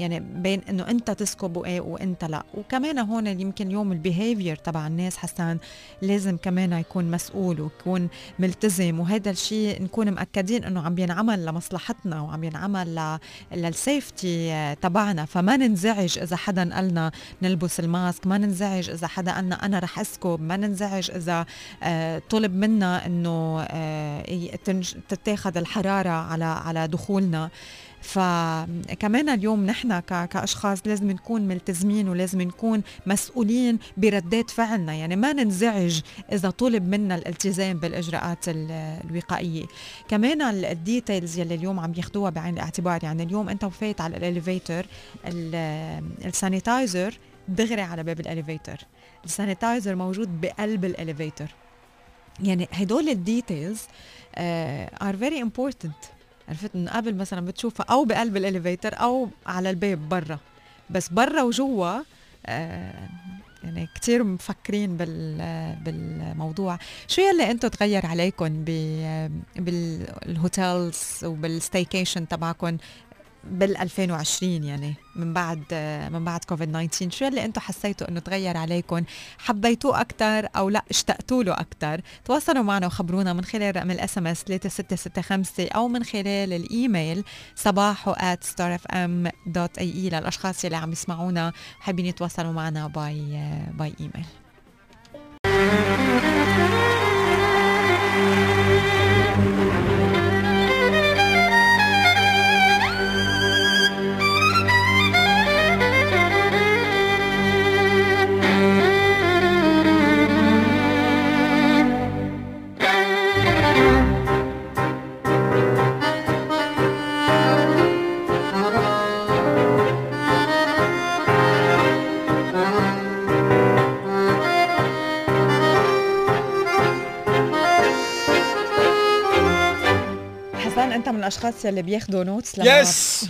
يعني بين إنه أنت تسكب وإيه وإنت لا. وكمان هون يمكن اليوم ال behavior تبع الناس حسان لازم كمان يكون مسؤول ويكون ملتزم. وهذا الشيء نكون مأكدين إنه عم بينعمل لمصلحتنا وعم ينعمل ل- للسيفتي تبعنا. فما ننزعج إذا حدا قالنا نلبس الماسك ما ننزعج إذا حدا قالنا أنا رح أسكب ما ننزعج إذا آه، طلب منا إنه آه، تتاخد الحرارة على على دخولنا. فكمان اليوم نحن ك- كأشخاص لازم نكون ملتزمين ولازم نكون مسؤولين بردات فعلنا. يعني ما ننزعج إذا طلب منا الالتزام بالإجراءات ال- الوقائية. كمان ال- ال details يلي اليوم عم ياخذوها بعين الاعتبار يعني اليوم أنت وفيت على ال elevator ال sanitizer دغري على باب ال elevator. ال sanitizer موجود بقلب ال elevator. يعني هدول ال details are very important عرفت إنه قبل مثلا بتشوفها أو بقلب ال elevator أو على الباب برا. بس برا وجوا آه يعني كتير مفكرين بال بالموضوع. شو يلي أنتم تغير عليكم بال hotels وبال staycation تبعكم بال 2020 يعني من بعد من بعد كوفيد 19 شو اللي أنتم حسيتوا انه تغير عليكم حبيتوه أكثر أو لا اشتقتوا له أكثر تواصلوا معنا وخبرونا من خلال رقم ال SMS 3665 أو من خلال الإيميل صباحو @starfm.ae للأشخاص اللي عم يسمعونا حابين يتواصلوا معنا باي باي إيميل. الاشخاص يلي بياخذوا notes لما yes.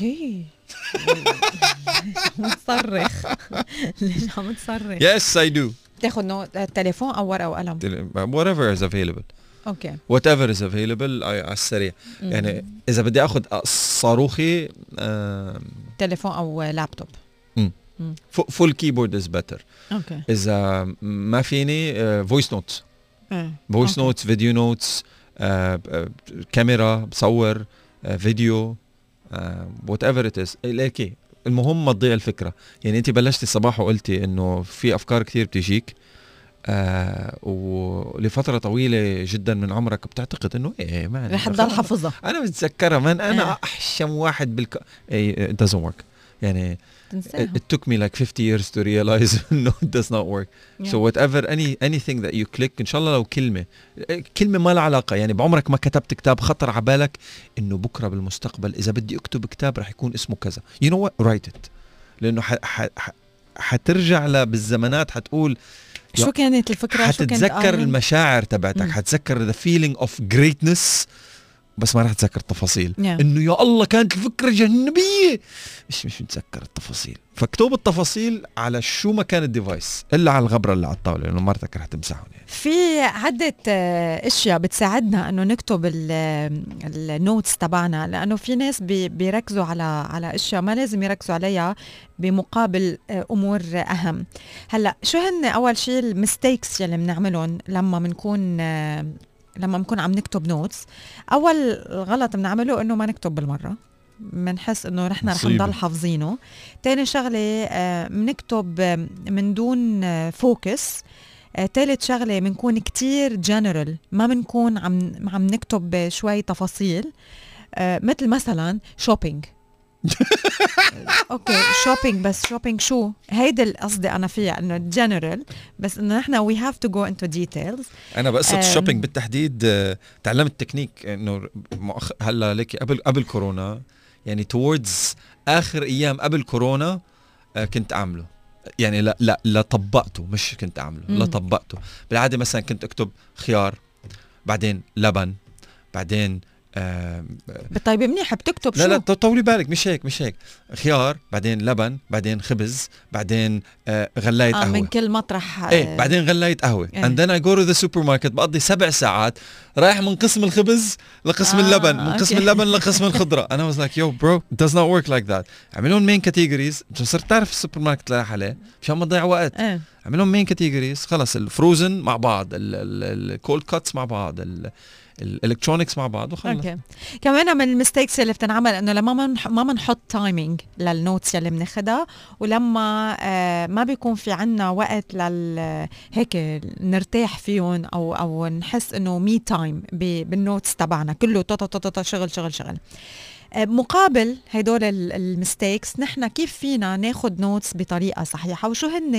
عم تصرخ ليش عم تصرخ؟ yes I do بتاخذ note تليفون أو ورقة وقلم. whatever is available. okay. Whatever is available على السريع. يعني إذا بدي اخذ صاروخي تليفون أو laptop. full keyboard is better okay. إذا ما فيني voice notes إيه. voice. notes video notes كاميرا بصور. video whatever it is المهم ما تضيع الفكرة. يعني انت بلشتي الصباح وقلتي إنه في أفكار كثير بتجيك آه ولفترة طويلة جدا من عمرك بتعتقد إنه إيه ما رح تضل حافظها أنا بتذكرها من أنا آه. أحشم واحد بالك إيه it doesn't work. يعني تنساها it took me like 50 years to realize no it does not work. Yeah. so whatever any anything that you click ان شاء الله لو كلمة كلمة ما لها علاقة. يعني بعمرك ما كتبت كتاب خطر على بالك إنه بكرة بالمستقبل إذا بدي أكتب كتاب رح يكون اسمه كذا. You know what? Write it. لأنه ح... ح... ح... حترجع ل... بالزمانات حتقول شو كانت الفكرة؟ شو كانت حتتذكر آية؟ المشاعر تبعتك. حتتذكر the feeling of greatness. بس ما رح تتذكر التفاصيل. Yeah. إنه يا الله كانت الفكرة جنبيه مش مش متذكر التفاصيل؟ فاكتب التفاصيل على شو ما كان ال device إلا على الغبرة اللي على الطاولة لأنه مرتك رح تمسحهم يعني. في عدة آه، أشياء بتساعدنا إنه نكتب ال- ال notes تبعنا لأنه في ناس بي- بيركزوا على على أشياء ما لازم يركزوا عليها بمقابل آه، أمور أهم. هلأ شو هن أول شيء ال mistakes يلي بنعملهم لما بنكون لما بنكون عم نكتب notes أول غلط بنعمله إنه ما نكتب بالمرة. بنحس إنه نحن رح. نضل حافظينه. تاني شغلة آه، بنكتب آه، من دون focus ثالث شغلة بنكون كتير جنرال ما بنكون عم عم نكتب شوي تفاصيل. آه، مثل مثلا shopping okay shopping بس shopping شو هيدا اللي قصدي أنا فيها إنه جنرال بس إنه نحن we have to go into details أنا بقصه أم. ال shopping بالتحديد آه، تعلمت تكنيك إنه مؤخ... هلا ليكي قبل قبل كورونا يعني towards آخر أيام قبل كورونا آه، كنت أعمله يعني لا لا لا طبقته مش كنت أعمله لا. طبقته بالعادة مثلا كنت أكتب خيار بعدين لبن بعدين طيب منيح بتكتب لا شو؟ لا ط- طولي بالك مش هيك مش هيك. خيار بعدين لبن بعدين خبز بعدين آه غلاية آه قهوة. من كل مطرح آه، إيه بعدين غلاية قهوة. إيه. and then I go to the supermarket بقضي سبع ساعات رايح من قسم الخبز لقسم آه، اللبن من قسم أوكي. اللبن لقسم الخضرة. أنا was like yo bro it does not work like that. اعملهم main categories صرت تعرف السوبر ماركت رايح عليه مشان ما تضيع وقت. إيه. اعملهم main categories خلص ال frozen مع بعض ال cold cuts مع بعض ال electronics مع بعض وخلص. أوكي. كمان من ال mistakes اللي بتنعمل إنه لما ما بنحط timing لل notes يلي بناخدها ولما آه ما بيكون في عنا وقت لل هيك نرتاح فيهم أو أو نحس إنه me time بال notes تبعنا كله طا طا طا شغل شغل شغل. آه، مقابل هدول ال mistakes نحن كيف فينا ناخد notes بطريقة صحيحة؟ وشو هن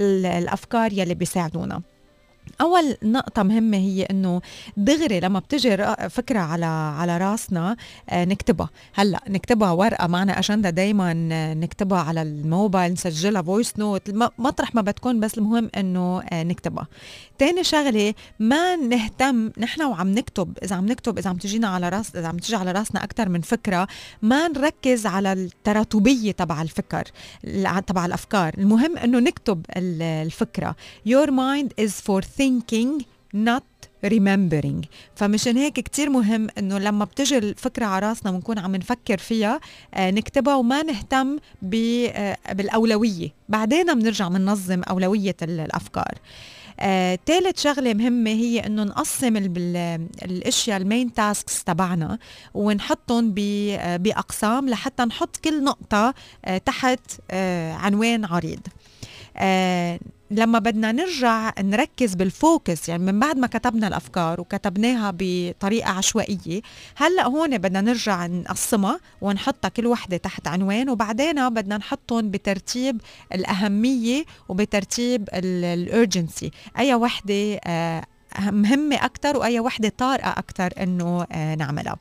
ال- الأفكار يلي بيساعدونا؟ أول نقطة مهمة هي إنه دغري لما بتجي فكرة على على راسنا آه، نكتبها. هلأ نكتبها ورقة معنا أجندة دائما نكتبها على الموبايل نسجلها voice note مطرح ما بتكون بس المهم إنه آه، نكتبها. تاني شغلة ما نهتم نحن وعم نكتب إذا عم نكتب إذا عم تجينا على راس إذا عم تجي على راسنا أكثر من فكرة ما نركز على التراتبية تبع الفكر تبع الأفكار. المهم إنه نكتب ال- الفكرة. Your mind is for thinking. Not remembering. فمشان هيك كتير مهم إنه لما بتجي الفكرة على راسنا ونكون عم نفكر فيها آه نكتبها وما نهتم آه بالأولوية. بعدين بنرجع بننظم أولوية ال- الأفكار. آه، ثالث شغلة مهمة هي إنه نقسم الأشياء المين تاسكس تبعنا ونحطهم آه، بأقسام لحتى نحط كل نقطة آه، تحت آه، عنوان عريض. آه، لما بدنا نرجع نركز بال focus يعني من بعد ما كتبنا الأفكار وكتبناها بطريقة عشوائية هلأ هون بدنا نرجع نقسمها ونحطها كل وحدة تحت عنوان وبعدين بدنا نحطهم بترتيب الأهمية وبترتيب ال urgency أي وحدة آه، مهمة أكثر وأي وحدة طارئة أكثر إنه آه، نعملها.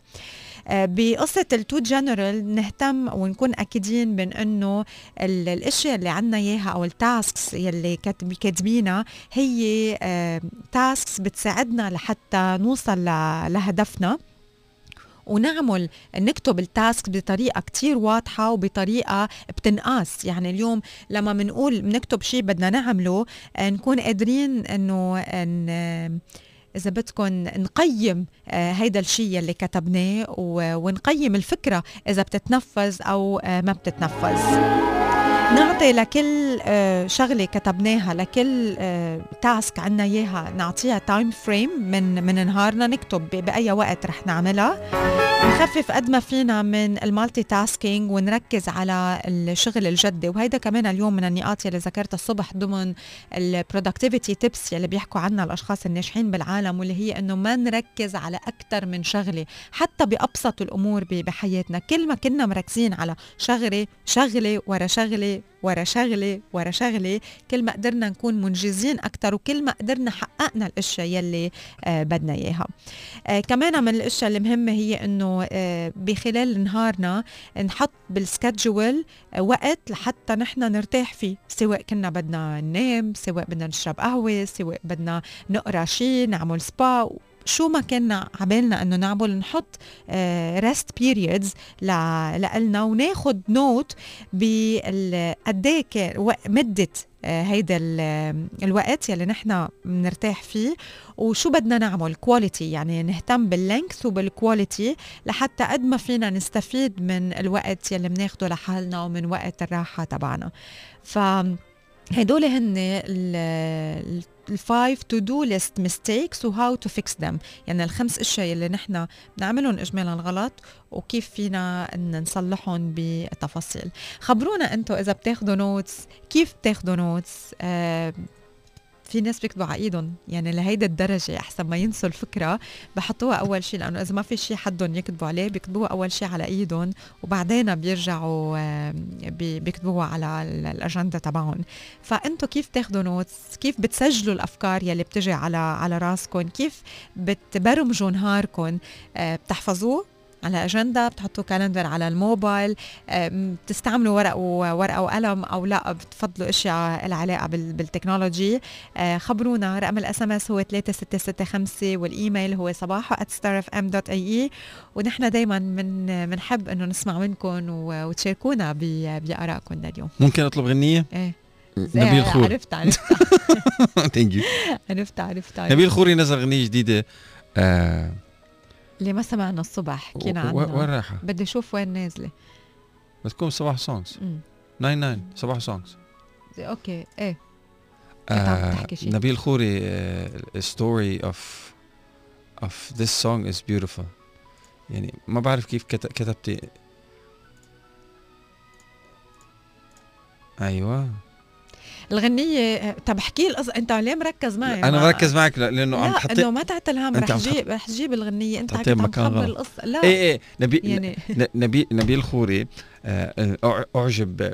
آه، بقصة ال to general نهتم ونكون أكيدين من أنه ال- الأشياء اللي عنا إياها أو ال tasks يلي كاتب- كاتبينها هي tasks بتساعدنا لحتى نوصل لهدفنا. ونعمل نكتب ال task بطريقة كتير واضحة وبطريقة بتنقاس. يعني اليوم لما بنقول بنكتب شيء بدنا نعمله آه، نكون قادرين إنه ان إذا بدكم نقيم آه، هيدا الشيء اللي كتبناه ونقيم الفكرة إذا بتتنفذ أو آه، ما بتتنفذ. نعطي لكل آه، شغلة كتبناها لكل task عنا إياها نعطيها time frame من من نهارنا نكتب ب- بأي وقت رح نعملها. نخفف قد ما فينا من ال multitasking ونركز على الشغل الجدي. وهيدا كمان اليوم من النقاط يلي ذكرتها الصبح ضمن ال productivity tips يلي بيحكوا عنها الأشخاص الناجحين بالعالم واللي هي إنه ما نركز على أكثر من شغلة حتى بأبسط الأمور بحياتنا. كل ما كنا مركزين على شغلة شغلة ورا شغلة ورا شغلة ورا شغلة. كل ما قدرنا نكون منجزين أكثر وكل ما قدرنا حققنا الأشياء يلي آه بدنا إياها. آه كمان من الأشياء المهمة هي إنه آه بخلال نهارنا نحط بالسكجول وقت لحتى نحن نرتاح فيه. سواء كنا بدنا ننام سواء بدنا نشرب قهوة سواء بدنا نقرأ شيء نعمل سبا شو ما كنا عبالنا إنه نعمل نحط rest periods لنا وناخد note بقد إيه مدة آه، هيدا ال- الوقت يلي نحن بنرتاح فيه وشو بدنا نعمل؟ quality يعني نهتم بال length وبال quality لحتى قد ما فينا نستفيد من الوقت يلي بناخده لحالنا ومن وقت الراحة تبعنا. ف هدول هن ال five to do list mistakes و how to fix them يعني الخمس أشياء اللي نحن بنعملهم اجمالا غلط وكيف فينا إن نصلحهم بتفاصيل خبرونا أنتم إذا بتاخذوا notes كيف بتاخذوا notes آه في ناس بيكتبوا على ايدهم يعني لهيدا الدرجة أحسن ما ينسوا الفكرة. بحطوها أول شيء لأنه إذا ما في شيء حدهم يكتبوا عليه بيكتبوها أول شيء على إيدهم وبعدين بيرجعوا بي- بيكتبوها على ال- الأجندة تبعهم. فأنتوا كيف تاخذوا notes كيف بتسجلوا الأفكار يلي بتجي على على راسكم؟ كيف بتبرمجوا نهاركم؟ آه، بتحفظوه؟ على أجندة بتحطوا calendar على الموبايل بتستعملوا ورق وورقه وقلم أو لا بتفضلوا أشياء لها علاقه بال- بال technology. آه، خبرونا رقم ال SMS هو 3665 والإيميل هو صباحو @starfm.ae ونحن دائما من بنحب إنه نسمع منكم وتشاركونا بآرائكم لليوم. ممكن أطلب غنية؟ إيه. نبيل آه، خوري عرفت عرفت. thank you عرفت عرفت. نبيل خوري نزل غنيه جديدة آه اللي ما سمعنا الصبح؟ حكينا و- وين رايحة؟ بدي أشوف وين نازلة. بتكون صباح songs أمم. 99 صباح songs okay إيه. كنت عم تحكي شي. نبيل خوري ستوري اوف اوف ذس سونج از بيوتيفول يعني ما بعرف كيف كت- كتبتي. أيوه. الغنية طب احكي القصة. انت ليه مركز معي؟ أنا مركز معك لأنه عم لا تحطي إنه ما تعت الهم أنت رح عم جيب رح جيب الغنية. انت عم تخبر غلط. القصة. لا. إيه إيه نبي يعني نبي نبيل خوري آه، أعجب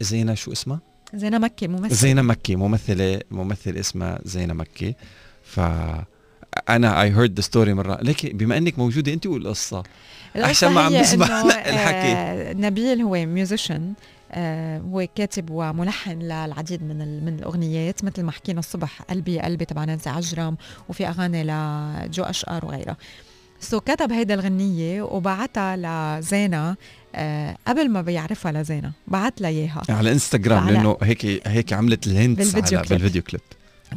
زينة شو اسمها؟ زينة مكي ممثل زينة مكي ممثلة ممثل اسمها زينة مكي. ف أنا I heard the story مرة. ليك بما إنك موجودة أنت والقصة. أحسن ما عم بسمع الحكي. آه، نبيل هو musician آه هو كاتب وملحن للعديد من من الأغنيات مثل ما حكينا الصبح قلبي قلبي تبع نانسي عجرم وفي أغاني لجو أشقر وغيرها. so كتب هيدا الغنية وبعتها لزينة آه قبل ما بيعرفها لزينة بعت لها إياها. على إنستغرام لأنه هيك هيك عملت ال hints بالفيديو على كليب. بالفيديو كليب.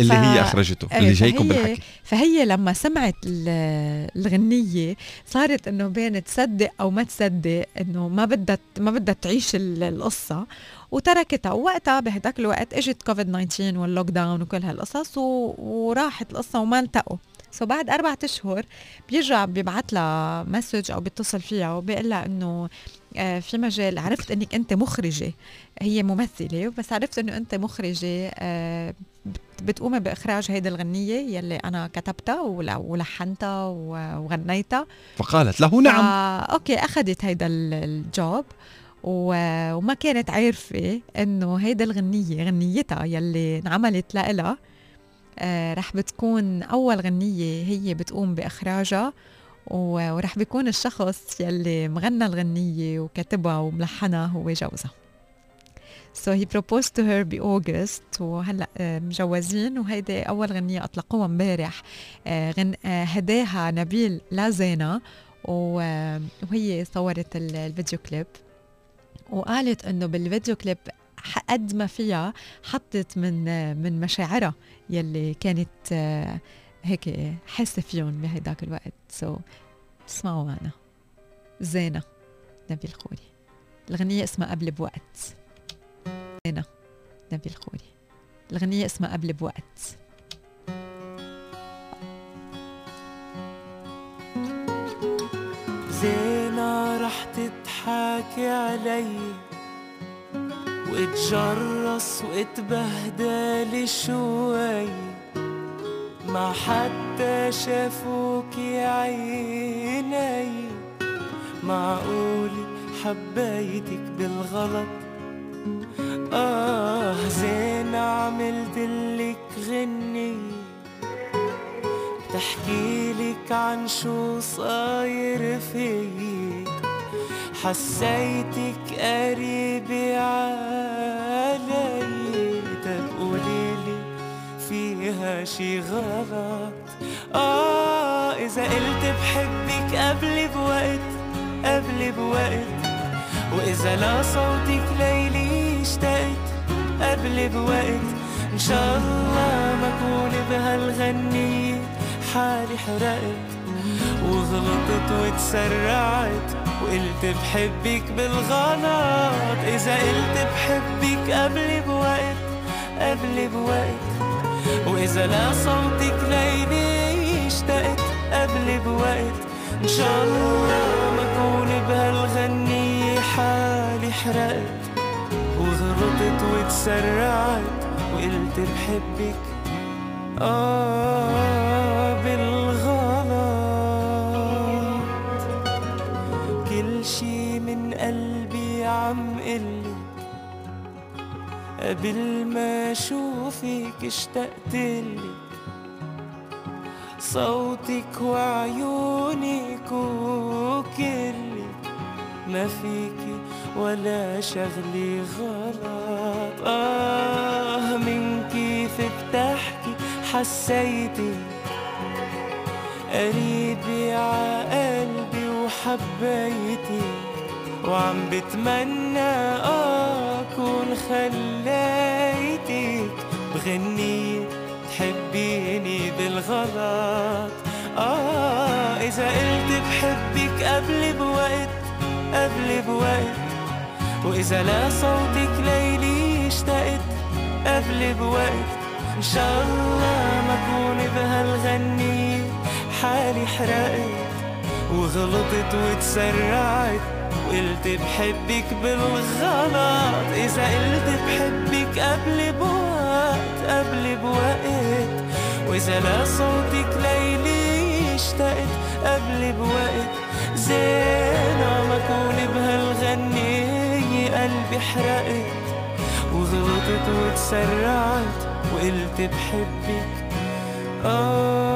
اللي ف- هي أخرجته إيه، اللي جايكم فهي- بالحكي. فهي لما سمعت ال- الغنية صارت إنه بين تصدق أو ما تصدق إنه ما بدها ما بدها تعيش ال- القصة وتركتها. ووقتها بهداك الوقت إجت كوفيد 19 وال lockdown وكل هالقصص و... وراحت القصة وما التقوا so بعد أربعة أشهر بيرجع بيبعت لها message أو بيتصل فيها وبيقول لها إنه آه، في مجال عرفت إنك أنت مخرجة. هي ممثلة بس عرفت إنه أنت مخرجة آه، بتقومي بإخراج هيدي الغنية يلي أنا كتبتها ول- ولحنتها وغنيتها. فقالت له نعم. okay أخذت هيدا ال- ال job وما كانت عارفة إنه هيدا الغنية غنيتها يلي انعملت لإلها آه رح بتكون أول غنية هي بتقوم بإخراجها و- ورح بيكون الشخص يلي مغنى الغنية وكاتبها وملحنها هو جوزها. So he proposed to her بأوغست وهلا آه، مجوزين. وهيدي أول غنية أطلقوها امبارح. آه، غن آه، هداها نبيل لزينة و- وهي صورت ال- الفيديو كليب. وقالت إنه بالفيديو كليب قد ما فيها حطت من من مشاعرها يلي كانت آه، هيك حاسة فيهم بهيداك الوقت. سو اسمعوا معنا. زينة نبيل خوري. الغنية اسمها قبل بوقت. زينة نبيل خوري الغنية اسمها قبل بوقت. زينة رح تضحكي علي واتجرس واتبهدل شوي. ما حتى شافوكي عيني. معقول حبيتك بالغلط؟ آه زين عملتلك غني. بتحكي لك عن شو صاير فيك. حسيتك قريبة علي. طب قوليلي فيها شي غلط. آه إذا قلت بحبك قبل بوقت قبل بوقت. وإذا لا صوتك ليلي اشتقت قبل بوقت. إن شاء الله ما أكون بهالغنية حالي حرقت. وغلطت وتسرعت وقلت بحبك بالغلط. إذا قلت بحبك قبل بوقت قبل بوقت. وإذا لا صوتك ليلي اشتقت قبل بوقت. إن شاء الله ما أكون بهالغنية حالي حرقت. وغلطت وتسرعت وقلت بحبك آه بالغلط. كل شي من قلبي عم قلك. قبل ما أشوفك اشتقتلك صوتك وعيونك وكلك. ما فيكي ولا شغلي غلط. آه من كيفك تحكي حسيتي؟ قريبي ع قلبي وحبيتي. وعم بتمنى أكون خليتك. بغنية تحبيني بالغلط. آه إذا قلت بحبك قبل بوقت قبل بوقت. وإذا لا صوتك ليلي اشتقت قبل بوقت إن شاء الله ما أكون بهالغنية حالي حرقت وغلطت وتسرعت وقلت بحبك بالغلط. إذا قلت بحبك قبل بوقت قبل بوقت. وإذا لا صوتك ليلي اشتقت قبل بوقت. زينة ما أكون بهالغنية قلبي حرقت وغلطت وتسرعت وقلت بحبك. آه.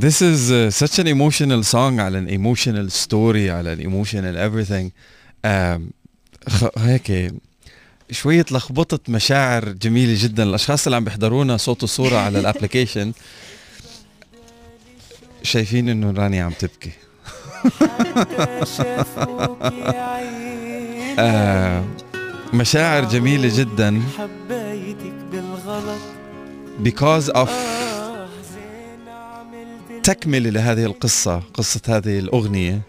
This is uh, such an emotional song على an emotional story على an emotional everything. Um, خ- هيك. شوية لخبطة مشاعر جميلة جدا. الأشخاص اللي عم بيحضرونا صوت وصورة على الابلكيشن شايفين إنه راني عم تبكي. آه مشاعر جميلة جدا. حبيتك بالغلط. Because of آه. تكملة لهذه القصة قصة هذه الأغنية.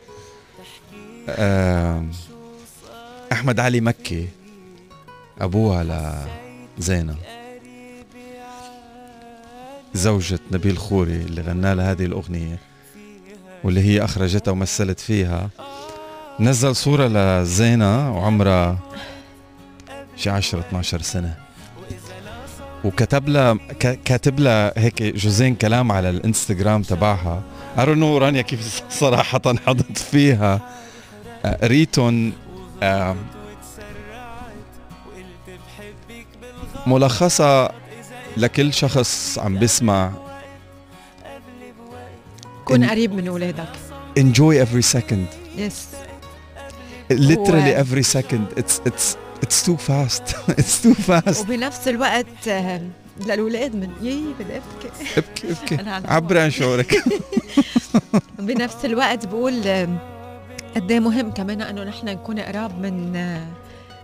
أحمد علي مكي أبوها لزينة زوجة نبيل خوري اللي غنى لها هذه الأغنية واللي هي أخرجتها ومثلت فيها. نزل صورة لزينة وعمرها شي 10 12 سنة. وكتب لها كاتب لها هيك جزئين كلام على الانستغرام تبعها. Know رانيا كيف صراحة حضت فيها. قريتن آه، ملخصة لكل شخص عم بسمع كن قريب من أولادك. Enjoy every second. يس literally every second. It's it's it's too fast. It's too fast. وبنفس الوقت آه، للاولاد من يي بدي أبكي. أبكي أبكي. عبري عن شعورك. بنفس الوقت بقول آه، قد إيه مهم كمان إنه نحن نكون قراب من آه،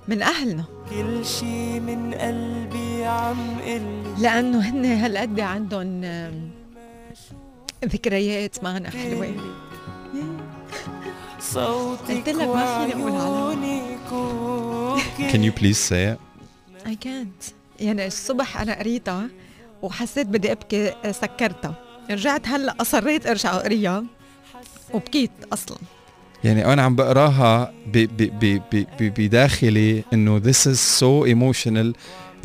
من أهلنا. كل شي من قلبي عم لأنه هن هالقد عندهم آه، ذكريات معنا حلوة. صوتك قلت لك ما فيني أقول على- can you please say it? I can't. يعني الصبح أنا قريتها وحسيت بدي أبكي آه، سكرتها. رجعت هلأ أصريت أرجع أقريها وبكيت أصلا. يعني أنا عم بقراها بداخلي إنه this is so emotional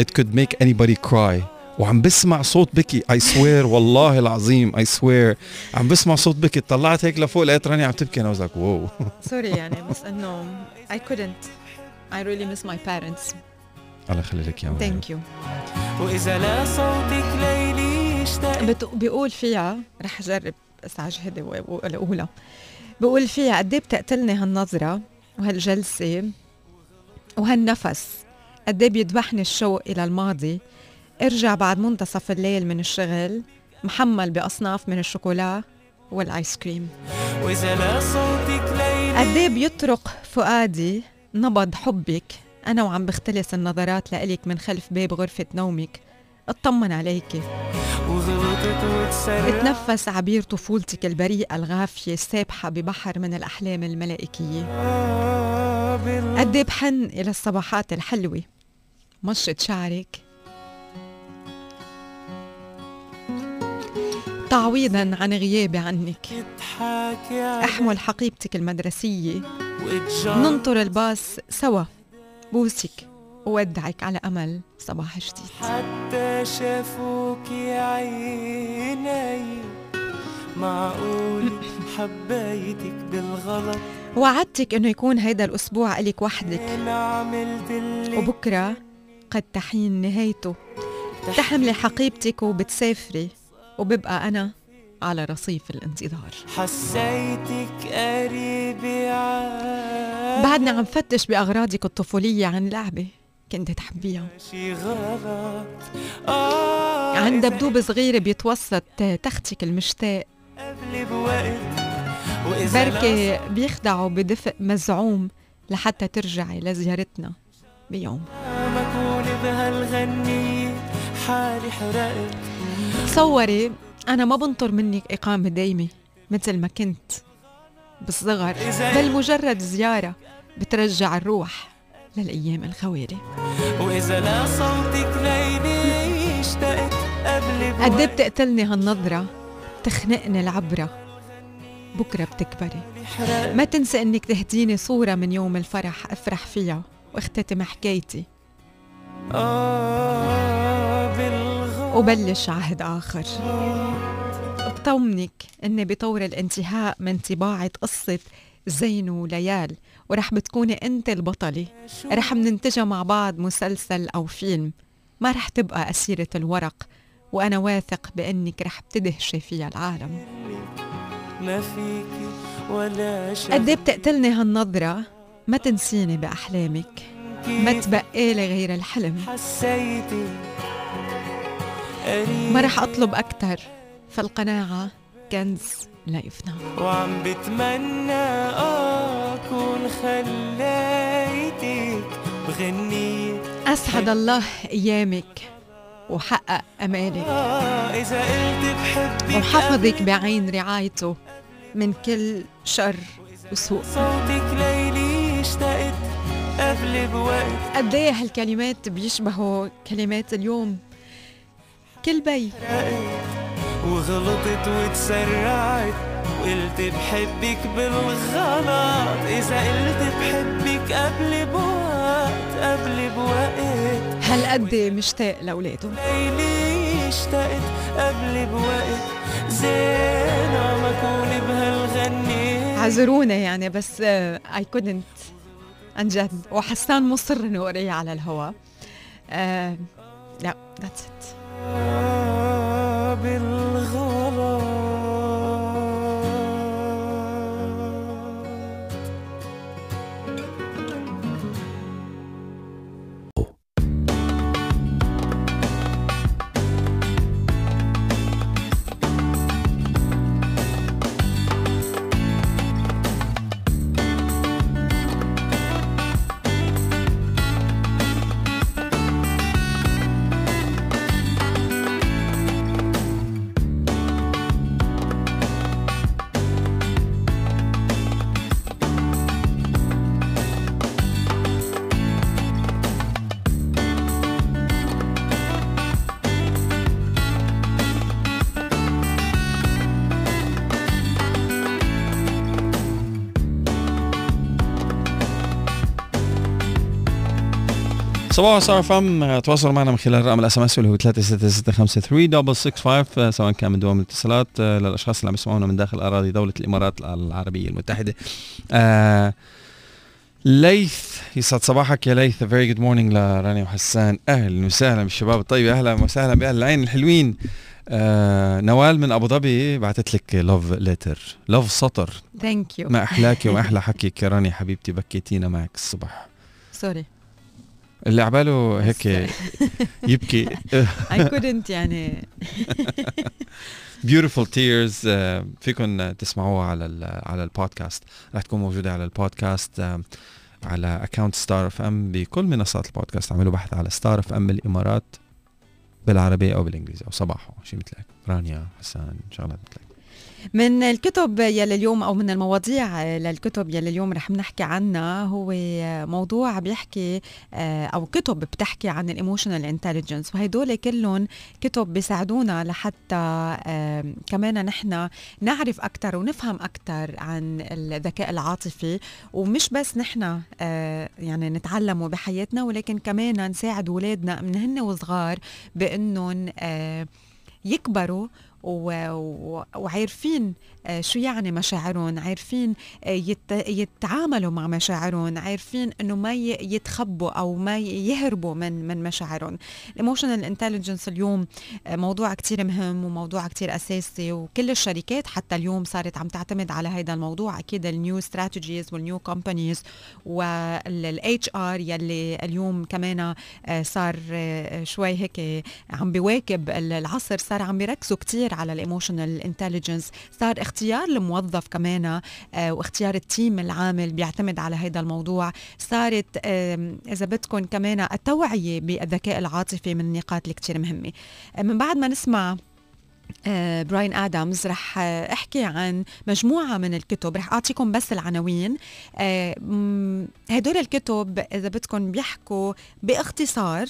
it could make anybody cry. وعم بسمع صوت بكي I swear والله العظيم I swear. عم بسمع صوت بكي طلعت هيك لفوق لقيت رانيا عم تبكي أنا like wow سوري يعني بس إنه I couldn't. I really miss my parents. الله يخلي لك يا thank you. وإذا لا صوتك ليلي اشتقت بت- بيقول فيها رح أجرب بس عجهدي وأقولها بقول فيها قد إيه بتقتلني هالنظرة وهالجلسة وهالنفس. قد إيه بيذبحني الشوق إلى الماضي. ارجع بعد منتصف الليل من الشغل. محمل بأصناف من الشوكولا والآيس كريم. وإذا لا صوتك ليلي قد إيه بيطرق فؤادي نبض حبك. أنا وعم بختلس النظرات لإلك من خلف باب غرفة نومك. اطمن عليكي اتنفس عبير طفولتك البريئة الغافية السابحة ببحر من الأحلام الملائكية. قد إيه بحن إلى الصباحات الحلوة. مشط شعرك. تعويضا عن غيابي عنك. أحمل حقيبتك المدرسية. ننطر الباص سوا. بوسك. وودعك على أمل صباح جديد. حتى شافوك يا عيني. معقول حبيتك بالغلط. وعدتك إنه يكون هيدا الأسبوع إلك وحدك. وبكرة قد تحين نهايته. تحملي حقيبتك وبتسافري. وببقى أنا على رصيف الانتظار. حسيتك قريبة عاد بعدني عم فتش بأغراضك الطفولية عن لعبة كنت تحبيها. آه عن إذا دبدوب صغير بيتوسط تختك المشتاق. بركة بيخدعوا بدفء مزعوم لحتى ترجعي لزيارتنا بيوم. ما أكون بهالغنية حالي حرقت. تصوري أنا ما بنطر منك إقامة دايمة مثل ما كنت بالصغر بل مجرد زيارة بترجع الروح للأيام الخوالي وإذا لا صوتك ليلي اشتقت قبل قد إيه بتقتلني هالنظرة تخنقني العبرة بكرة بتكبري. ما تنسى إنك تهديني صورة من يوم الفرح أفرح فيها واختتم حكايتي. آه بالغلط وبلش عهد آخر. بطمنك إني بطور الانتهاء من طباعة قصة زين وليال ورح بتكوني أنت البطلة. رح مننتجها مع بعض مسلسل أو فيلم. ما رح تبقى أسيرة الورق وأنا واثق بأنك رح بتدهشي فيها العالم. ما فيك ولا قد إيه بتقتلني هالنظرة؟ ما تنسيني بأحلامك. ما تبقالي غير الحلم. حسيتي ما رح أطلب أكتر. فالقناعة كنز لا يفنى. وعم بتمنى أكون خليتك بغنية أسعد الله أيامك وحقق امالك آه إذا قلت بحبك وحفظك بعين رعايته من كل شر وسوء. صوتك ليلي اشتقت قبل بوقت. قد إيه هالكلمات بيشبهوا كلمات اليوم؟ كل بي وغلطت وتسرعت وقلت بحبك بالغلط. إذا قلت بحبك قبل بوقت قبل بوقت. هالقد مشتاق لأولاده؟ ليلي اشتقت قبل بوقت. زين ما أكون بهالغني. عذرونا يعني بس اي كودنت عن جد. وحسان مصر إنه على الهواء. آه لا ذاتس ات بالغلط صباحو Star FM. تواصلوا معنا من خلال رقم ال SMS اللي هو 36653 سواء كان من du أم اتصالات آه، للأشخاص اللي عم يسمعونا من داخل أراضي دولة الإمارات العربية المتحدة. آه ليث يسعد صباحك يا ليث. very good morning لرانيا وحسان. أهلا وسهلا بالشباب. الطيبه أهلا وسهلا بأهل العين الحلوين. آه نوال من أبو ظبي بعثت لك love letter love سطر. thank you ما أحلاكي وما أحلى حكيك يا رانيا حبيبتي بكيتينا معك الصبح. sorry اللي عباله هيك يبكي. I couldn't يعني. Beautiful tears آه، فيكم تسمعوها على ال على البودكاست. رح تكون موجودة على البودكاست آه، على account Star FM بكل منصات البودكاست. اعملوا بحث على Star FM الامارات بالعربيه أو بالإنجليزي أو صباحو شيء مثل هيك. رانيا حسان شغلات مثل هيك. من الكتب يلي اليوم أو من المواضيع للكتب يلي اليوم رح نحكي عنها هو موضوع بيحكي آه، أو كتب بتحكي عن ال emotional intelligence وهدول كلهم كتب بيساعدونا لحتى كمان نحن نعرف أكثر ونفهم أكثر عن الذكاء العاطفي. ومش بس نحن آه، يعني نتعلمه بحياتنا ولكن كمان نساعد اولادنا من هن وصغار بإنهم آه، يكبروا وعارفين آه، شو يعني مشاعرهم عارفين آه، يت- يتعاملوا مع مشاعرهم عارفين إنه ما يتخبوا أو ما يهربوا من من مشاعرهم. ال emotional intelligence اليوم آه، موضوع كتير مهم وموضوع كتير أساسي وكل الشركات حتى اليوم صارت عم تعتمد على هذا الموضوع. أكيد ال new strategies وال new companies وال HR يلي اليوم كمان صار شوي هيك عم بيواكب ال- العصر صار عم بيركزوا كتير على ال emotional intelligence صار اختيار الموظف كمان آه، واختيار ال team العامل بيعتمد على هذا الموضوع. صارت إذا بدكم كمان التوعية بالذكاء العاطفي من النقاط اللي كتير مهمة. آه، من بعد ما نسمع Bryan Adams رح آه، أحكي عن مجموعة من الكتب رح أعطيكم بس العناوين. آه، هدول الكتب إذا بدكم بيحكوا باختصار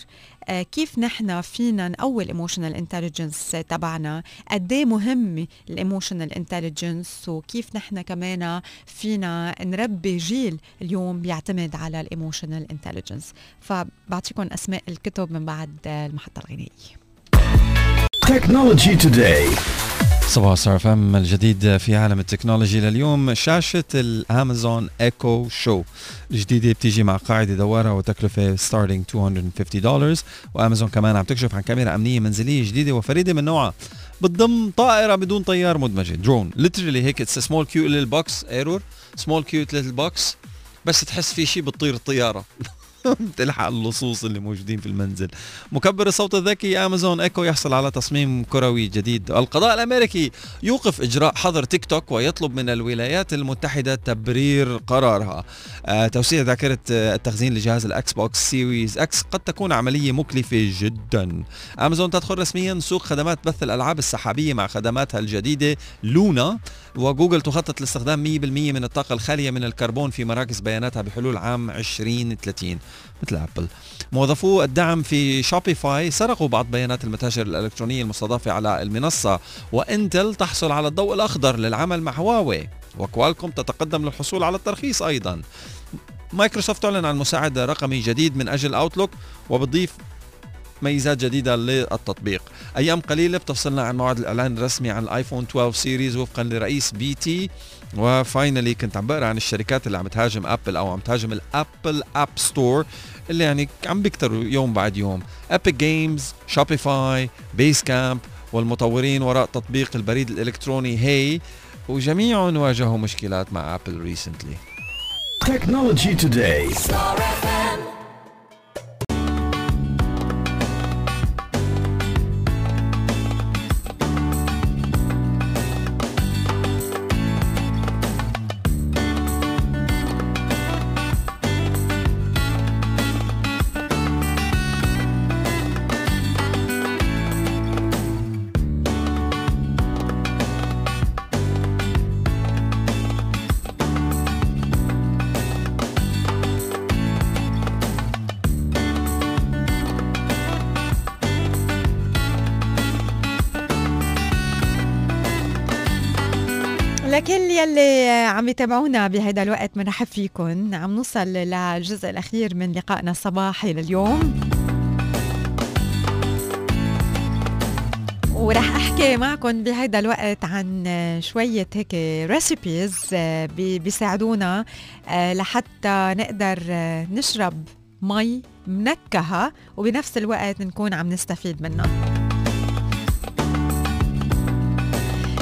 آه، كيف نحن فينا نقوي ال emotional intelligence تبعنا قد إيه مهمه ال emotional intelligence وكيف نحن كمان فينا نربي جيل اليوم بيعتمد على ال emotional intelligence فبعطيكم أسماء الكتب من بعد آه، المحطة الغنائية. technology today صباحو Star FM الجديد في عالم التكنولوجي لليوم شاشة الأمازون Echo Show الجديدة بتيجي مع قاعدة دوارة وتكلفة starting 250 دولار وأمازون كمان عم تكشف عن كاميرا أمنية منزلية جديدة وفريدة من نوعها. بتضم طائرة بدون طيار مدمجة drone literally هيك it's small cute little box ايرور small cute little box بس تحس في شيء بتطير الطيارة. بتلحق اللصوص اللي موجودين في المنزل. مكبر الصوت الذكي أمازون إيكو يحصل على تصميم كروي جديد. القضاء الأمريكي يوقف إجراء حظر تيك توك ويطلب من الولايات المتحدة تبرير قرارها. آه توسيع ذاكرة آه، التخزين لجهاز ال Xbox Series X قد تكون عملية مكلفة جدا. أمازون تدخل رسميا سوق خدمات بث الألعاب السحابية مع خدماتها الجديدة لونا. وجوجل تخطط لاستخدام 100% من الطاقة الخالية من الكربون في مراكز بياناتها بحلول عام 2030 مثل أبل. موظفو الدعم في شوبيفاي سرقوا بعض بيانات المتاجر الإلكترونية المستضافة على المنصة وإنتل تحصل على الضوء الأخضر للعمل مع هواوي. وكوالكوم تتقدم للحصول على الترخيص أيضا. مايكروسوفت تعلن عن مساعد رقمي جديد من أجل Outlook وبتضيف ميزات جديدة للتطبيق. أيام قليلة بتفصلنا عن موعد الإعلان الرسمي عن الآيفون 12 series وفقا لرئيس BT و finally كنت عم بقرأ عن الشركات اللي عم تهاجم ابل أو عم تهاجم ال Apple App Store اللي يعني عم بيكتروا يوم بعد يوم. Epic Games Shopify Basecamp والمطورين وراء تطبيق البريد الإلكتروني Hey وجميعهم واجهوا مشكلات مع ابل recently technology today لكل يلي عم يتابعونا بهذا الوقت بنرحب فيكم عم نوصل للجزء الأخير من لقائنا الصباحي لليوم. ورح أحكي معكم بهذا الوقت عن شوية هيك ريسيبيز بيساعدونا آه، لحتى نقدر آه، نشرب مي منكهة وبنفس الوقت نكون عم نستفيد منها.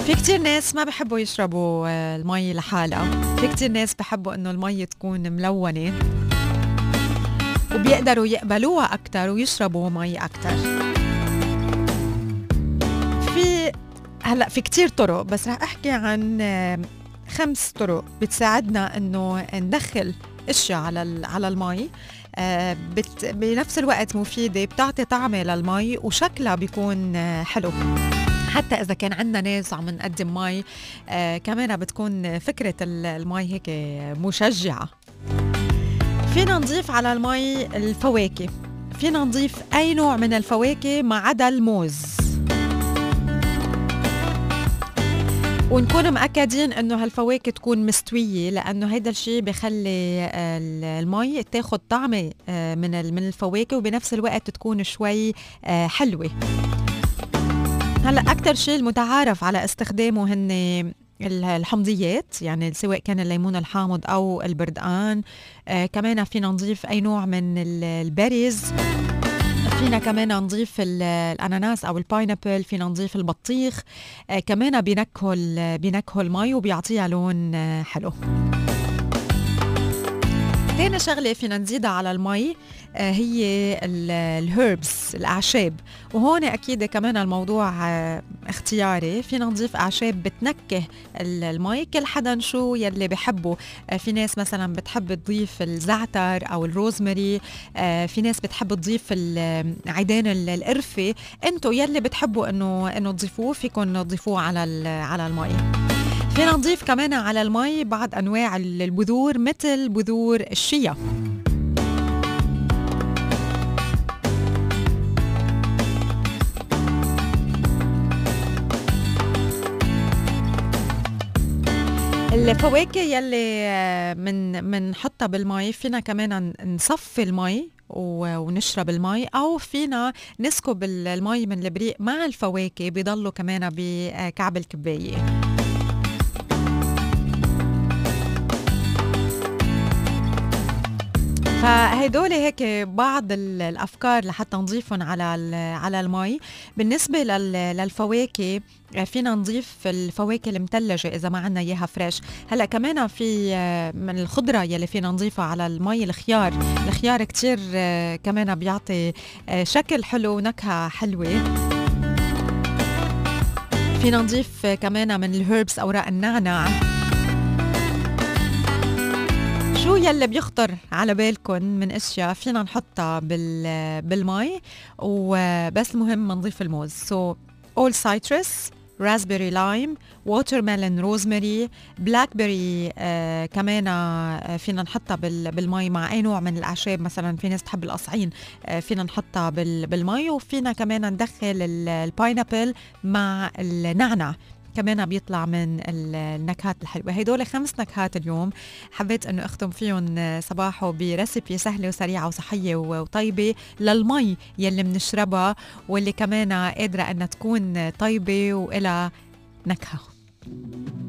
في كتير ناس ما بحبوا يشربوا آه، المي لحالها. في كتير ناس بحبوا إنه المي تكون ملونة. وبيقدروا يقبلوها أكتر ويشربوا مي أكتر. في هلأ في كتير طرق بس رح أحكي عن آه، خمس طرق بتساعدنا إنه ندخل إشياء على على المي. آه، بنفس الوقت مفيدة بتعطي طعمة للمي وشكلها بيكون حلو. حتى إذا كان عندنا ناس عم نقدم مي آه كمان بتكون فكرة ال- المي هيك مشجعة. فينا نضيف على المي الفواكه. فينا نضيف أي نوع من الفواكه ما عدا الموز. ونكون مأكدين إنه هالفواكه تكون مستوية لأنه هيدا الشيء بخلي ال- المي تاخد طعمة آه، من من الفواكه وبنفس الوقت تكون شوي آه، حلوة. هلا أكثر شيء المتعارف على استخدامه هن ال- الحمضيات يعني سواء كان الليمون الحامض أو البردقان. آه كمان فينا نضيف أي نوع من ال- ال berries. فينا كمان نضيف ال- الأناناس أو ال pineapple فينا نضيف البطيخ. آه كمان بينكهوا بينكهوا المي وبيعطيها لون آه حلو. تاني شغلة فينا نزيدها على المي هي الهيربس الأعشاب. وهون أكيد كمان الموضوع آه، اختياري. فينا نضيف أعشاب بتنكه ال- المي كل حدا شو يلي بحبه. آه، في ناس مثلا بتحب تضيف الزعتر أو الروزماري. آه، في ناس بتحب تضيف عيدان ال- القرفة. انتو يلي بتحبوا إنه إنه تضيفوه فيكم تضيفوه على على المي. فينا نضيف كمان على المي بعض أنواع ال- البذور مثل بذور الشيا. الفواكه يلي آه، من منحطها بالمي فينا كمان نصفي المي ونشرب المي أو فينا نسكب ال- المي من البريق مع الفواكه بيضلوا كمان بكعب الكباية. فهدول هيك بعض ال- الأفكار لحتى نضيفهم على على المي. بالنسبة لل- للفواكه آه، فينا نضيف الفواكه المثلجة إذا ما عنا إياها فريش هلأ كمان في آه، من الخضرة يلي فينا نضيفها على المي الخيار. الخيار كتير آه، كمان بيعطي شكل حلو ونكهة حلوة. فينا نضيف كمان من الهيربس أوراق النعناع. شو يلي بيخطر على بالكم من أشياء فينا نحطها بال بالمي وبس مهم نضيف الموز. so all citrus raspberry lime watermelon rosemary blackberry كمان آه فينا نحطها بال بالمي مع أي نوع من الأعشاب. مثلا في ناس تحب القصعين آه فينا نحطها بال بالمي. وفينا كمان ندخل ال- ال pineapple مع النعنع كمان بيطلع من ال- النكهات الحلوة. هدول خمس نكهات اليوم حبيت إنه أختم فيهم صباحه بريسيبي سهلة وسريعة وصحية وطيبة للمي يلي بنشربها واللي كمان قادرة إنها تكون طيبة وإلها نكهة.